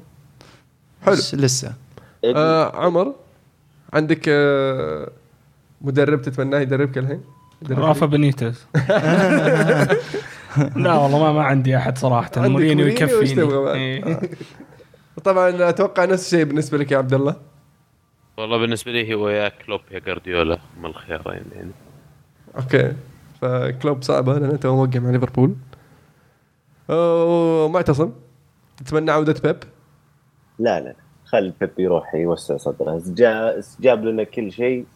Speaker 1: حلو.
Speaker 2: بس لسه.
Speaker 1: آه عمر عندك آه مدرب تتمناه يدربك الحين؟
Speaker 3: رافا بنيتز لا والله ما ما عندي أحد
Speaker 1: صراحة.
Speaker 3: مورينيو يكفيني؟ إيه.
Speaker 1: طبعا أتوقع نفس الشيء بالنسبة لك يا عبد الله.
Speaker 4: والله بالنسبة لي هو يا كلوب يا جارديولا. هم الخيارين يعني.
Speaker 1: okay. فكلوب صعبة لأنه تو موقع مع ليفربول. أوه، معتصم تتمنى عودة بيب؟
Speaker 5: لا لا. خلي بيب يروح يوسع صدره. جاب لنا كل شيء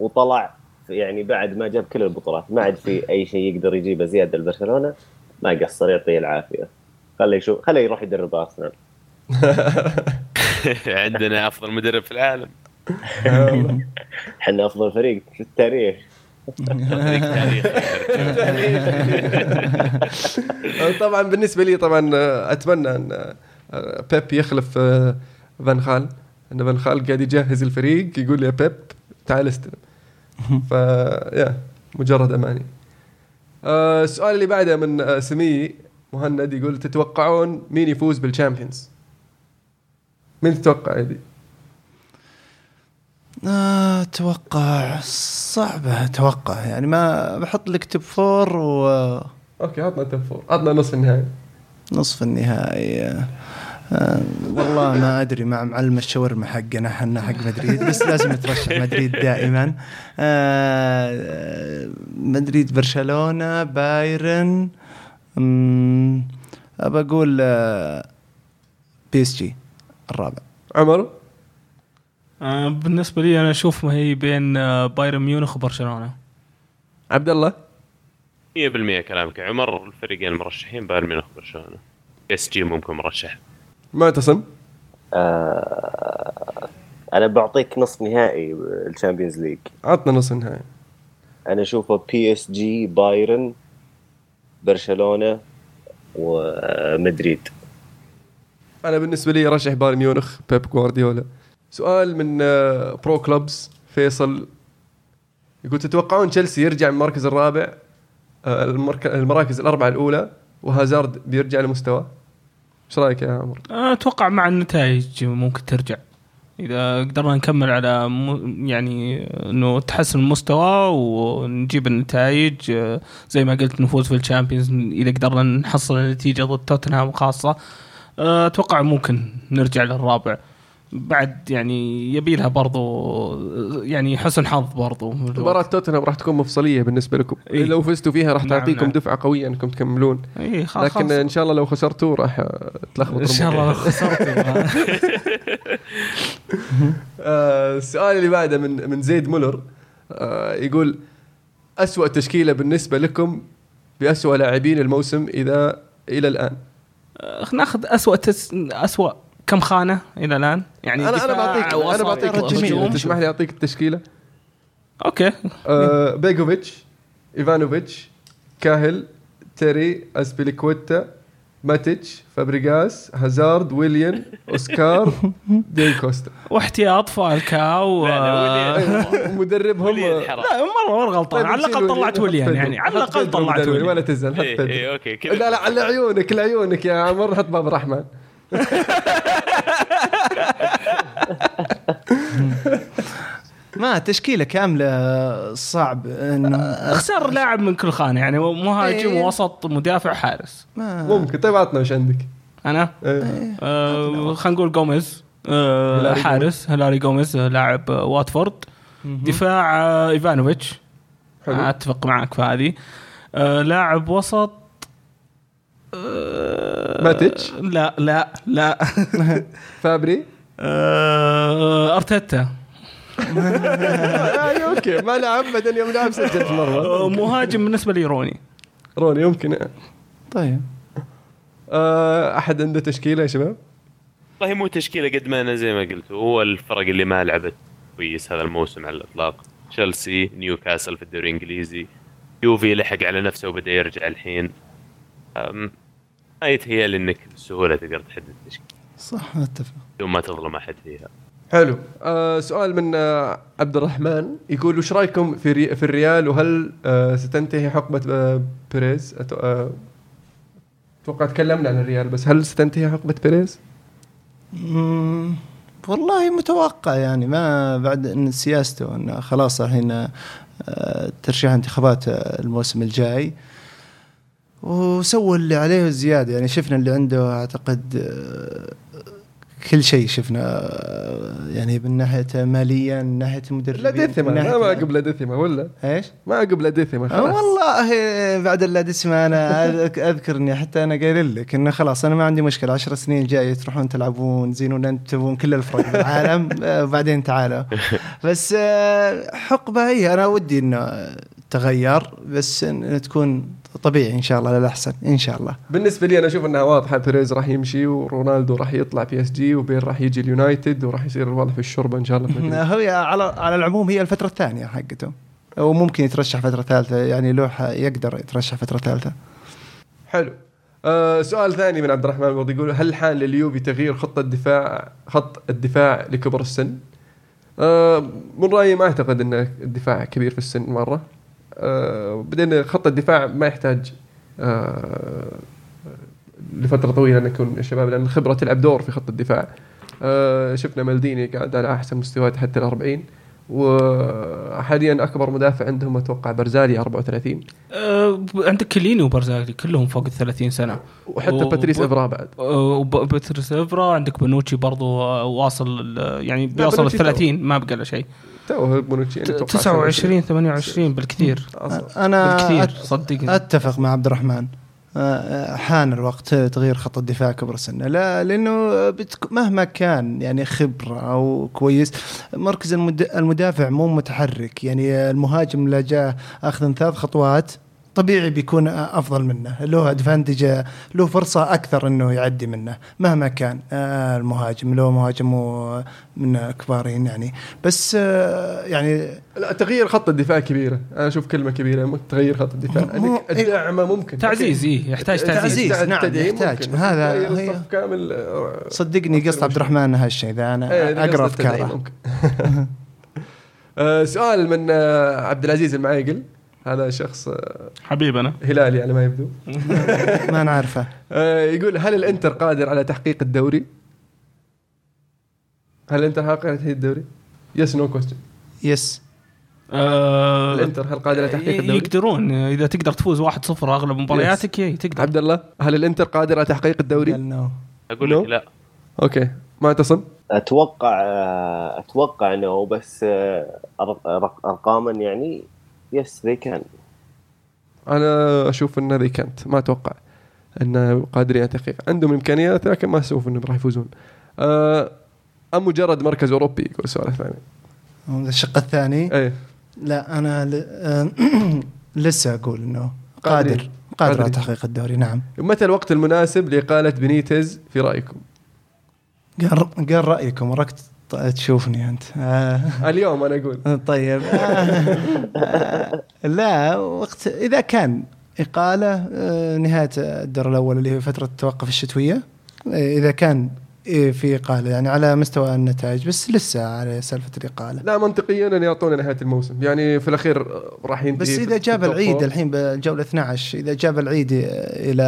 Speaker 5: وطلع يعني بعد ما جاب كل البطولات ما عاد في أي شيء يقدر يجيبه زيادة لبرشلونة ما قصر يعطيه العافية. خليه يشوف خليه يروح يدرب أرسنال.
Speaker 4: عندنا أفضل مدرب في العالم.
Speaker 5: إحنا أفضل فريق في التاريخ.
Speaker 1: طبعا بالنسبة لي طبعا آه، أتمنى أن آه، بيب يخلف آه، فان خال. إن فان خال قاعد يجهز الفريق يقول يا بيب تعال استلم. ف يا مجرد أماني. آه، السؤال اللي بعده من آه، سمي مهند يقول تتوقعون مين يفوز بال Champions؟ مين تتوقع يدي؟
Speaker 2: آه، أتوقع صعبة أتوقع يعني ما بحط لك top four ونصف
Speaker 1: okay عطنا top four عطنا نصف النهائي.
Speaker 2: النهائي. آه، آه، والله ما أدري مع معلم الشاورما حقنا إحنا حق مدريد بس لازم ترشح مدريد دائما. آه، مدريد برشلونة بايرن أبى أقول آه، PSG الرابع.
Speaker 1: عمر؟
Speaker 3: آه، بالنسبة لي أنا أشوف ما هي بين آه، بايرن ميونخ وبرشلونة.
Speaker 1: عبد الله؟
Speaker 4: 100% كلامك. يا عمر الفريقين المرشحين بايرن ميونخ وبرشلونة. PSG ممكن مرشح.
Speaker 1: معتصم
Speaker 5: آه أنا بعطيك نصف نهائي ال Champions League.
Speaker 1: عطنا نصف النهائي
Speaker 5: أنا أشوفه PSG بايرن برشلونة ومدريد.
Speaker 1: أنا بالنسبة لي رشح بايرن ميونخ بيب جوارديولا. سؤال من آه، Pro Clubs فيصل. يقول تتوقعون تشيلسي يرجع من المركز الرابع آه، المراكز الأربعة الأولى وهازارد بيرجع لمستواه؟ إيش رأيك يا عمر؟
Speaker 3: أتوقع مع النتائج ممكن ترجع إذا قدرنا نكمل على. يعني إنه تحسن المستوى ونجيب النتائج زي ما قلت نفوز في الشامبيونز إذا قدرنا نحصل النتيجه ضد توتنهام خاصة أتوقع ممكن نرجع للرابع بعد يعني يبي لها برضو يعني حسن حظ برضو
Speaker 1: مباراة توتنهام راح تكون مفصلية بالنسبة لكم
Speaker 3: إيه.
Speaker 1: لو فزتوا فيها راح
Speaker 3: نعم،
Speaker 1: تعطيكم
Speaker 3: نعم.
Speaker 1: دفعة قوية أنكم تكملون
Speaker 3: اي خلاص
Speaker 1: لكن إن شاء الله لو خسرتوا راح تلخبط
Speaker 3: إن شاء الله لو
Speaker 1: الأمور.
Speaker 3: خسرت
Speaker 1: آه، السؤال اللي بعده من من زيد مولر آه، يقول أسوأ تشكيلة بالنسبة لكم بأسوأ لاعبين الموسم إذا إلى الآن
Speaker 3: آه، ناخذ اسوء تس... اسوء كم خانة إلى الآن؟ يعني
Speaker 1: أنا أنا
Speaker 3: دفاع
Speaker 1: بعطيك أنا
Speaker 3: وسط
Speaker 1: بعطيك
Speaker 2: جميل.
Speaker 1: تسمح لي أعطيك التشكيلة.
Speaker 3: أوكي.
Speaker 1: آه، بيجوفيتش إيفانوفيتش كاهل تيري أسبيليكويتا ماتيتش فابريغاس هازارد ويليان أوسكار دي كوستا.
Speaker 3: واحتياط فالكاو
Speaker 4: ويليان.
Speaker 1: مدربهم
Speaker 3: لا مره مرة غلطان. على
Speaker 1: طيب،
Speaker 3: الأقل
Speaker 1: نشيل
Speaker 3: طلعت
Speaker 1: حط
Speaker 3: يعني. على
Speaker 1: الأقل
Speaker 3: طلعت وليان
Speaker 1: ولا تزعل حط
Speaker 4: إيه،. إيه، أوكي كذا
Speaker 1: لا لا على عيونك لعيونك يا عمر حط باب الرحمن.
Speaker 2: ما تشكيلة كاملة صعب انه
Speaker 3: اختار لاعب من كل خانة يعني مهاجم
Speaker 2: إيه.
Speaker 3: وسط مدافع حارس.
Speaker 2: ما
Speaker 1: ممكن. طيب عطنا وش عندك؟
Speaker 3: أنا؟
Speaker 1: إيه.
Speaker 3: آه خلينا نقول جوميز آه
Speaker 1: هيلاري
Speaker 3: حارس. هلاري جوميز لاعب واتفورد. دفاع آه
Speaker 1: إيفانوفيتش.
Speaker 3: أتفق معك في هذه. آه لاعب وسط
Speaker 1: ماتيتش؟
Speaker 3: لا لا لا.
Speaker 1: فابري؟
Speaker 3: آه أرتيتا.
Speaker 1: آه، okay. ما لعب بعدين يوم لعب سجل في
Speaker 3: آه،
Speaker 1: مره
Speaker 3: مهاجم بالنسبة لي روني.
Speaker 1: روني يمكن.
Speaker 2: طيب.
Speaker 1: آه، أحد عنده تشكيلة يا شباب؟
Speaker 4: والله مو تشكيلة قد ما أنا زي ما قلت هو الفرق اللي ما لعبت كويس هذا الموسم على الإطلاق. تشيلسي نيوكاسل في الدوري الإنجليزي. يوفي لحق على نفسه وبدأ يرجع الحين. ما يتهيألي انك بسهولة تقدر تحدد تشكيله
Speaker 2: صح أتفق.
Speaker 4: بدون ما تظلم أحد فيها.
Speaker 1: حلو. آه سؤال من آه عبد الرحمن. يقول وش رأيكم في ري في الريال؟ وهل آه ستنتهي حقبة آه بيريز؟ آه، أتوقع تكلمنا عن الريال بس هل ستنتهي حقبة بيريز؟
Speaker 2: مم، والله متوقع يعني ما بعد إن سياسته إنه خلاص الحين آه، ترشيح انتخابات آه، الموسم الجاي. وسوى اللي عليه زيادة. يعني شفنا اللي عنده أعتقد آه، كل شيء شفنا آه، يعني من ناحية ماليا من ناحية المدربين
Speaker 1: لا ديثما ما ما قبل ديثما ولا؟
Speaker 2: إيش؟
Speaker 1: ما قبل ديثما
Speaker 2: آه،
Speaker 1: خلاص.
Speaker 2: والله بعد اللادسمة أنا أذك- اذكر اني حتى أنا قايل لك إنه خلاص أنا ما عندي مشكلة. عشر سنين الجايه تروحون تلعبون زينون انت تبون كل الفرق بالعالم وبعدين تعالوا. بس حقبة هي. أنا ودي إنه تغير بس انه تكون طبيعي إن شاء الله للاحسن إن شاء الله.
Speaker 1: بالنسبة لي أنا أشوف إنها واضحه بيريز راح يمشي ورونالدو راح يطلع PSG وبيل راح يجي اليونايتد وراح يصير الوضع في الشوربة إن شاء الله في.
Speaker 2: هي على على العموم هي الفترة الثانية حقته. وممكن يترشح فترة ثالثة يعني لوح يقدر يترشح فترة ثالثة.
Speaker 1: حلو. آه سؤال ثاني من عبد الرحمن برضه يقول هل حان لليوفي تغيير خطه الدفاع خط الدفاع لكبر السن؟ آه من رأيي ما أعتقد إن الدفاع كبير في السن مرة. بعدين خط الدفاع ما يحتاج آه لفترة طويلة أن يكون الشباب لأن الخبره تلعب دور في خط الدفاع. آه شفنا مالديني قاعد على أحسن مستويات حتى ال 40 وحاليا أكبر مدافع عندهم أتوقع برزالي 34
Speaker 3: آه عندك كليني وبرزاغلي كلهم فوق ال 30 سنة.
Speaker 1: وحتى
Speaker 3: وب-
Speaker 1: باتريس إفرا بعد.
Speaker 3: وبتريس إفرا عندك بنوتشي برضو آه، واصل يعني بيوصل ال
Speaker 1: بنوتشي
Speaker 3: 30 ما بقى له شيء.
Speaker 1: تو بونوتشي يعني أتوقع
Speaker 3: 29 28 بالكثير.
Speaker 2: أنا
Speaker 3: بالكثير صدقني.
Speaker 2: أتفق مع عبد الرحمن. حان الوقت تغيير خط الدفاع كبر السن لا لأنه مهما كان يعني خبرة أو كويس مركز المد- المدافع مو متحرك. يعني المهاجم اللي جاء أخذ ثلاث خطوات طبيعي بيكون أفضل منه. له advantage له فرصة أكثر إنه يعدي منه مهما كان. آه، المهاجم لو مهاجم من كبارين يعني. بس آه، يعني
Speaker 1: لا تغيير خط الدفاع كبيرة. أنا أشوف كلمة كبيرة تغيير خط الدفاع. انك الدعمه ممكن.
Speaker 3: تعزيز إيه يحتاج تعزيز.
Speaker 2: تعزيز. نعم، يحتاج. هذا هي-
Speaker 1: كامل آه،
Speaker 2: صدقني قصد عبد الرحمن هالشيء ذا.
Speaker 1: إيه،
Speaker 2: أنا
Speaker 1: أقرأ أفكاره. سؤال من عبد العزيز المعايقل هذا شخص آه،
Speaker 3: حبيبنا
Speaker 1: هلالي على ما يبدو.
Speaker 2: ما نعرفه.
Speaker 1: آه، يقول هل الإنتر قادر على تحقيق الدوري؟ هل الإنتر قادر على تحقيق الدوري؟ yes no question
Speaker 2: yes
Speaker 3: آه
Speaker 1: الإنتر هل قادر على تحقيق الدوري؟
Speaker 3: يقدرون. إذا تقدر تفوز 1-0 أغلب مبارياتك يي تقدر.
Speaker 1: عبد الله هل الإنتر قادر على تحقيق الدوري؟
Speaker 4: no
Speaker 1: أقول؟
Speaker 4: لك لا.
Speaker 1: okay. معتصم؟
Speaker 5: أتوقع أتوقع انه بس آه، ارقاما يعني yes they can
Speaker 1: أنا أشوف إن ذي كانت ما أتوقع انه قادرين على تحقيق عندهم إمكانيات لكن ما أشوف إنهم راح يفوزون. آه، أم مجرد مركز أوروبي؟ يقول السؤال الثاني.
Speaker 2: هذا الشق الثاني؟
Speaker 1: إيه.
Speaker 2: لا أنا ل... آه، لسه أقول إنه
Speaker 1: قادرين.
Speaker 2: قادر. قادر على. تحقيق الدوري نعم.
Speaker 1: متى الوقت المناسب لإقالة بنيتز في رأيكم؟
Speaker 2: قال قال رأيكم ركت تشوفني أنت آه.
Speaker 1: اليوم أنا أقول
Speaker 2: طيب آه. لا وقت إذا كان إقالة آه، نهاية الدور الأول اللي هي فترة التوقف الشتوية إذا كان في إقالة يعني على مستوى النتائج بس لسه على سالفة الإقالة
Speaker 1: لا منطقيا أن يعطونا نهاية الموسم يعني في الأخير راح ينتهي
Speaker 2: بس
Speaker 1: إذا
Speaker 2: جاب العيد. الحين بالجولة 12 إذا جاب العيد إلى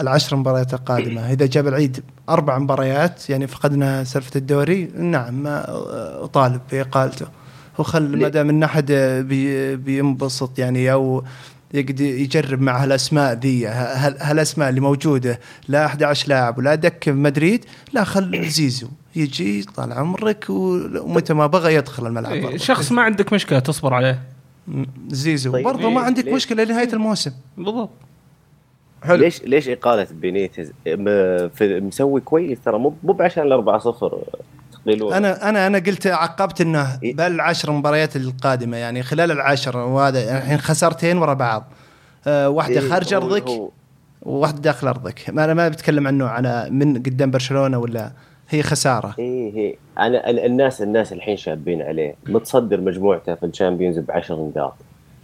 Speaker 2: العشر مباريات القادمة إذا جاب العيد أربع مباريات يعني فقدنا سالفة الدوري نعم ما أطالب بإقالته وخل
Speaker 5: ليه؟
Speaker 2: ما دام إن أحد بي بينبسط يعني أو يقدر يجرب مع هالأسماء ذي هال- هالأسماء اللي موجودة. لا 11 لاعب ولا دك في مدريد لا خل زيزو. يجي طال عمرك ومتى ما بغى يدخل الملعب
Speaker 3: إيه،
Speaker 2: برضه.
Speaker 3: شخص ما عندك مشكلة تصبر عليه.
Speaker 2: زيزو.
Speaker 5: طيب.
Speaker 2: برضه ما عندك
Speaker 5: ليه؟
Speaker 2: مشكلة لنهاية الموسم.
Speaker 3: بالضبط.
Speaker 1: حلو.
Speaker 5: ليش ليش إقالة بينيتز؟ مسوي كويس ترى مو مو بعشان ال 4 0
Speaker 2: أنا أنا أنا قلت عقبت
Speaker 5: إنه.
Speaker 2: بالعشر مباريات القادمة يعني خلال العشر وهذا الحين خسارتين ورا بعض. آه واحدة
Speaker 5: إيه،
Speaker 2: خارج
Speaker 5: أرضك
Speaker 2: وواحده داخل أرضك. ما أنا ما بتكلم عنه على من قدام برشلونة ولا هي خسارة.
Speaker 5: إيه إيه أنا ال- الناس الناس الحين شابين عليه. متصدر مجموعته في الشامبيونز ب 10 نقاط.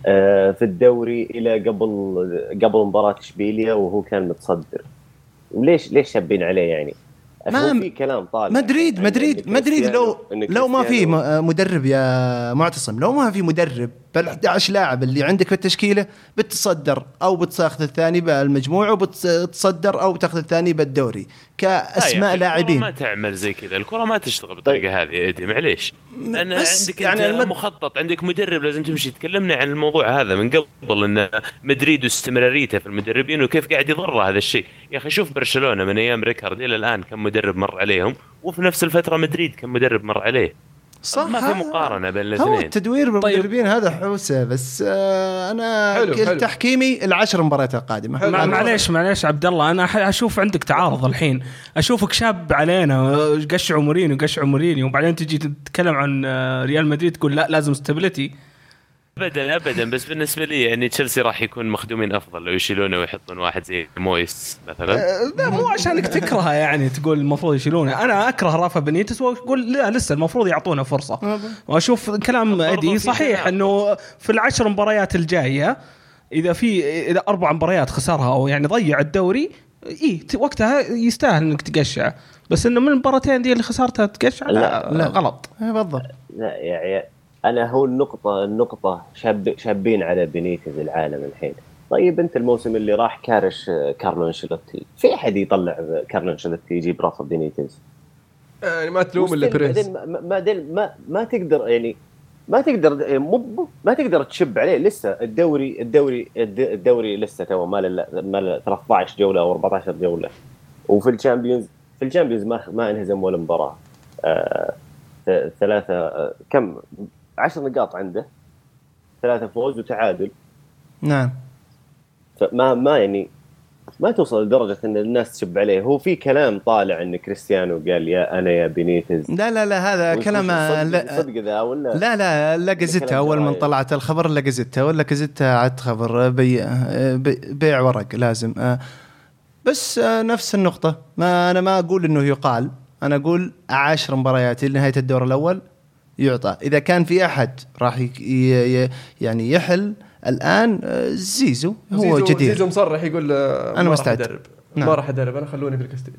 Speaker 5: آه، في الدوري إلى قبل قبل مباراة إشبيليا وهو كان متصدر. وليش ليش شابين عليه يعني؟
Speaker 2: ما-
Speaker 5: في كلام طالع.
Speaker 2: مدريد مدريد مدريد لو لو ما في مدرب يا معتصم لو ما في مدرب بال 11 لاعب اللي عندك في التشكيلة بتتصدر أو بتاخذ الثاني بالمجموعه وبتصدر أو بتاخذ الثاني بالدوري
Speaker 4: كأسماء
Speaker 2: لاعبين
Speaker 4: الكرة ما تعمل زي كذا. الكرة ما تشتغل بالطريقة هذه يا ايدي معليش.
Speaker 2: بس
Speaker 4: عندك
Speaker 2: يعني المد-
Speaker 4: مخطط عندك مدرب لازم تمشي. تكلمنا عن الموضوع هذا من قبل إن مدريد واستمراريته في المدربين وكيف قاعد يضر هذا الشيء. يا أخي شوف برشلونة من أيام ريكارد إلى الآن كم مدرب مر عليهم. وفي نفس الفترة مدريد كم مدرب مر عليه.
Speaker 2: صح
Speaker 4: ما في مقارنة بين
Speaker 2: هو
Speaker 4: الاثنين.
Speaker 2: التدوير بالمدربين هذا حوسة بس آه أنا
Speaker 1: حلو، حلو.
Speaker 2: تحكيمي العشر مباريات
Speaker 1: القادمة.
Speaker 3: مع- معليش معليش عبد الله أنا أشوف عندك تعارض الحين. أشوفك شاب علينا قشعوا مورينيو قشعوا مورينيو وبعدين تجي تتكلم عن آه، ريال مدريد تقول لا لازم stability
Speaker 4: ابدا ابدا. بس بالنسبة لي يعني تشيلسي راح يكون مخدومين أفضل لو يشيلونه ويحطون واحد زي مويس مثلا.
Speaker 3: آه، لا مو عشانك تكرهه يعني تقول المفروض يشيلونه. أنا أكره رافا بنيتس وأقول لا لسه المفروض يعطونه فرصة. وأشوف كلام
Speaker 4: أدي
Speaker 3: صحيح. إنه في العشر مباريات الجاية إذا في إذا أربع مباريات خسرها أو يعني ضيع الدوري اي وقتها يستاهل إنك تقشع بس إنه من المباراتين دي اللي خسرتها تقشع لا,
Speaker 5: لا،
Speaker 3: لا.
Speaker 2: لا.
Speaker 3: غلط.
Speaker 2: إيه بالضبط.
Speaker 5: لا يا عيال أنا هو النقطة النقطة شاب شابين على بينيتز العالم الحين. طيب أنت الموسم اللي راح كارش آه، كارلو أنشيلوتي. في أحد يطلع آه، كارلو أنشيلوتي يجيب راسه بينيتز
Speaker 1: يعني ما تلوم إلا
Speaker 5: بعدين ما, ما, ما, ما تقدر يعني ما تقدر مو ما تقدر تشب عليه. لسه الدوري الدوري الد- الدوري لسه تو ما له ما له 13 جولة أو 14 جولة. وفي ال Champions في ال Champions ما ما انهزم ولا مباراة. آه ثلاثة آه كم؟ 10 نقاط عنده. ثلاثة فوز وتعادل.
Speaker 2: نعم.
Speaker 5: فما ما يعني ما توصل لدرجة إن الناس تشب عليه. هو في كلام طالع إن كريستيانو قال يا أنا يا بينيتز
Speaker 2: لا لا لا هذا كلام
Speaker 5: صدق,
Speaker 2: لا
Speaker 5: صدق ذا ولا
Speaker 2: لا؟ لا لا
Speaker 5: كلام
Speaker 2: أول من. طلعت الخبر لا جزتها ولا جزتها عاد خبر بي بي- بيع ورق لازم آه، بس آه، نفس النقطة. ما أنا ما أقول إنه يقال. أنا أقول عشر مباريات إلى نهاية الدور الأول. يعطى. إذا كان في أحد راح ي- ي- ي- يعني يحل الآن آه، زيزو هو
Speaker 1: زيزو
Speaker 2: جدير.
Speaker 1: زيزو مصرح يقول آه، راح
Speaker 2: مستعد.
Speaker 1: أدرب.
Speaker 2: نعم.
Speaker 1: ما راح أدرب. أنا خلوني في الكاستيل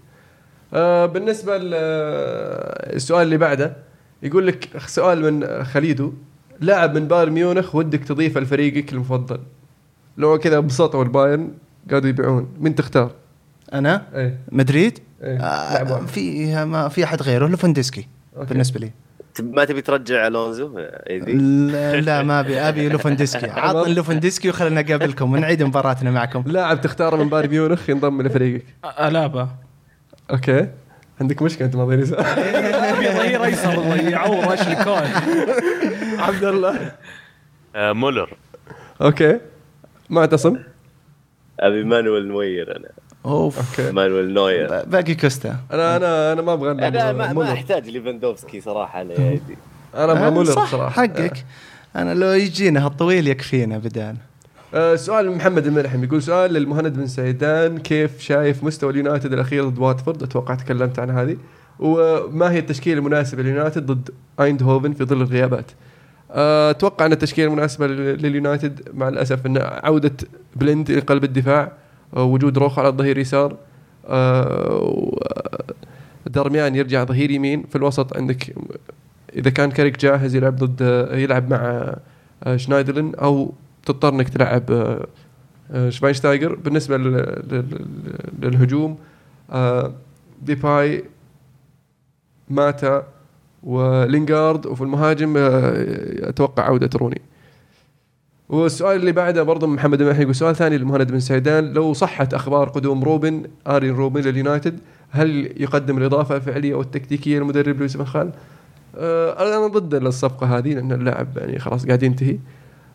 Speaker 1: آه بالنسبة للسؤال اللي بعده يقول لك سؤال من خليدو. لاعب من بايرن ميونخ ودك تضيفه لفريقك المفضل. لو كذا بسطوا البايرن قاعدوا يبيعون مين تختار؟
Speaker 2: أنا؟
Speaker 1: إيه.
Speaker 2: مدريد؟
Speaker 1: إيه.
Speaker 2: آه،
Speaker 1: لاعب واحد.
Speaker 2: في ما في أحد غيره لوفندسكي
Speaker 1: okay.
Speaker 2: بالنسبة لي.
Speaker 5: ما تبي ترجع ألونزو؟ إيدي.
Speaker 2: لا لا، ما أبي. أبي لوفندسكي عطني لوفندسكي وخلنا اقابلكم ونعيد مباراتنا معكم.
Speaker 1: لاعب تختاره من بايرن ميونخ ينضم لفريقك.
Speaker 3: ألابا.
Speaker 1: okay. عندك مشكلة أنت ما
Speaker 3: ظهير أيسر يعور اشلي كول
Speaker 1: عبد الله.
Speaker 4: آه مولر.
Speaker 1: okay. معتصم
Speaker 5: أبي مانويل نوير أنا.
Speaker 2: أوف.
Speaker 1: okay.
Speaker 5: مانويل نوير.
Speaker 2: باقي كوستا.
Speaker 1: أنا أنا أنا ما
Speaker 5: أبغى
Speaker 1: أنا
Speaker 5: ما. أحتاج ليفاندوفسكي صراحة أنا يا ايدي
Speaker 1: أنا أبغى
Speaker 2: آه،
Speaker 1: مولر صراحة.
Speaker 2: حقك. أنا لو يجينا هالطويل يكفينا بدال.
Speaker 1: آه، سؤال من محمد الملحم يقول سؤال للمهند بن سيدان. كيف شايف مستوى اليونايتد الأخير ضد واتفورد؟ أتوقع تكلمت عن هذه. وما هي التشكيلة المناسبة لليونايتد ضد أيندهوفن في ظل الغيابات؟ آه، أتوقع أن التشكيلة المناسبة لل- لليونايتد مع الأسف أن عودة بلند إلى قلب الدفاع. آه، وجود روخو على الظهير يسار آه، و- دارميان يرجع ظهير يمين في الوسط عندك. إذا كان كاريك جاهز يلعب ضد يلعب مع آه، شنايدرلين أو تضطر إنك تلعب آه، آه، شفاينشتايجر. بالنسبة لل- لل- للهجوم آه، ديباي ماتا ولينجارد وفي المهاجم آه، أتوقع عودة روني. والسؤال اللي بعده برضه من محمد الملحم يقول سؤال ثاني لمهند بن سيدان. لو صحت أخبار قدوم روبن آرين روبن لليونايتد هل يقدم الإضافة الفعلية أو التكتيكية للمدرب لويس فان خال؟ آه، أنا ضد الصفقة هذه لأن اللاعب يعني خلاص قاعد ينتهي.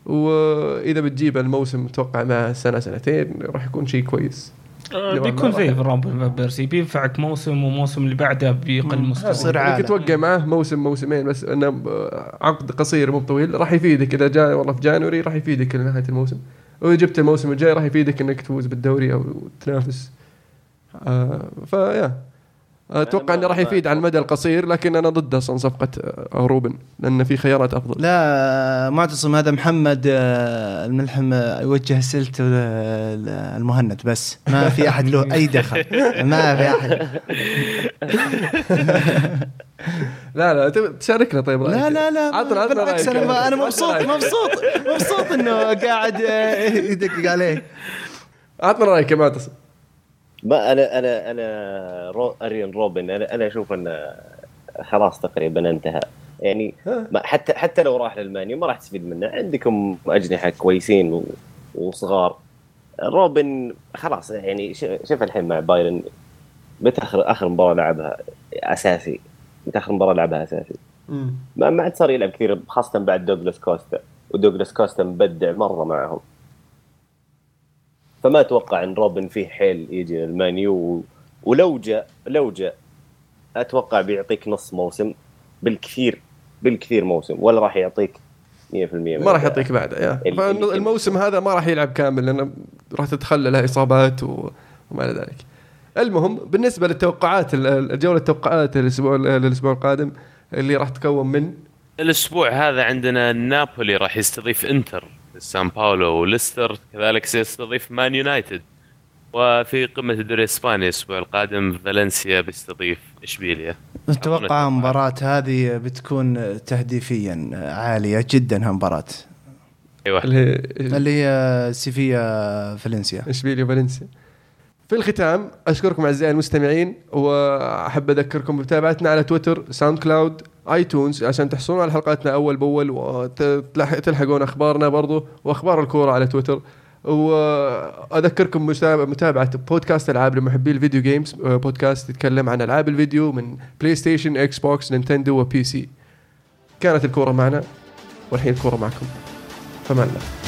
Speaker 1: وإذا بتجيب الموسم أتوقع مع سنة سنتين راح يكون شيء كويس.
Speaker 3: بيكون زي فان بيرسي بينفعك موسم وموسم اللي بعده بيقل مستوى.
Speaker 2: يصير عادة.
Speaker 1: ممكن توقع معاه موسم موسمين بس إنه عقد قصير مو طويل. راح يفيدك إذا جاء والله في جانوري راح يفيدك لنهايه الموسم. وإذا جبت الموسم الجاي راح يفيدك إنك تفوز بالدوري أو تنافس. آه فيا. أتوقع انه راح يفيد على المدى القصير لكن أنا ضد أصلا صفقة آه، روبن لأن في خيارات أفضل
Speaker 2: لا معتصم هذا محمد آه، الملحم آه، يوجه اسئلته المهند بس ما في أحد له أي دخل ما في أحد
Speaker 1: لا لا تشاركنا طيب رأيك.
Speaker 2: لا لا لا
Speaker 1: عطنا عطنا
Speaker 2: بالعكس. أنا أنا مبسوط. مبسوط مبسوط إنه قاعد يدقق عليه
Speaker 1: عطنا رأيك يا معتصم
Speaker 5: ما أنا أنا أنا رو أرين روبن أنا أنا أشوف انه خلاص تقريبا انتهى. يعني. ما حتى حتى لو راح للمانيا ما راح تستفيد منه. عندكم أجنحة كويسين وصغار. روبن خلاص يعني شوف الحين مع بايرن. متى آخر آخر مباراة لعبها؟ أساسي. متى آخر مباراة لعبها أساسي؟ ما ما عاد صار يلعب كثير خاصة بعد دوغلاس كوستا. ودوغلاس كوستا مبدع مرة معهم. فما أتوقع إن روبن فيه حيل يجي للمانيو و... ولو جاء لو جاء أتوقع بيعطيك نص موسم بالكثير بالكثير موسم ولا راح يعطيك 100% من
Speaker 1: ما راح. يعطيك بعد يا.
Speaker 5: ال- ال-
Speaker 1: الموسم هذا ما راح يلعب كامل لأنه راح تتخلله إصابات وما إلى ذلك. المهم بالنسبة للتوقعات ال- الجولة التوقعات الأسبوع الأسبوع القادم اللي راح تكون من؟
Speaker 4: الأسبوع هذا عندنا نابولي راح يستضيف إنتر. سان باولو وليستر كذلك سيستضيف مان يونايتد. وفي قمة الدوري الإسباني الأسبوع القادم فالنسيا بيستضيف إشبيليا.
Speaker 2: أتوقع المباراة هذه بتكون تهديفيا عالية جدا هالمباراة
Speaker 4: أيوه.
Speaker 1: اللي هي
Speaker 2: اللي هي سيفيا فالنسيا.
Speaker 1: إشبيليا وفالنسيا في الختام أشكركم أعزائي المستمعين وأحب أذكركم بمتابعتنا على تويتر SoundCloud iTunes عشان تحصلون على حلقاتنا أول بأول وتلحقون أخبارنا برضو وأخبار الكورة على تويتر. وأذكركم متابعة بودكاست ألعاب لمحبي ال video games. بودكاست يتكلم عن ألعاب الفيديو من PlayStation Xbox Nintendo و PC كانت الكورة معنا والحين الكورة معكم. فمان الله.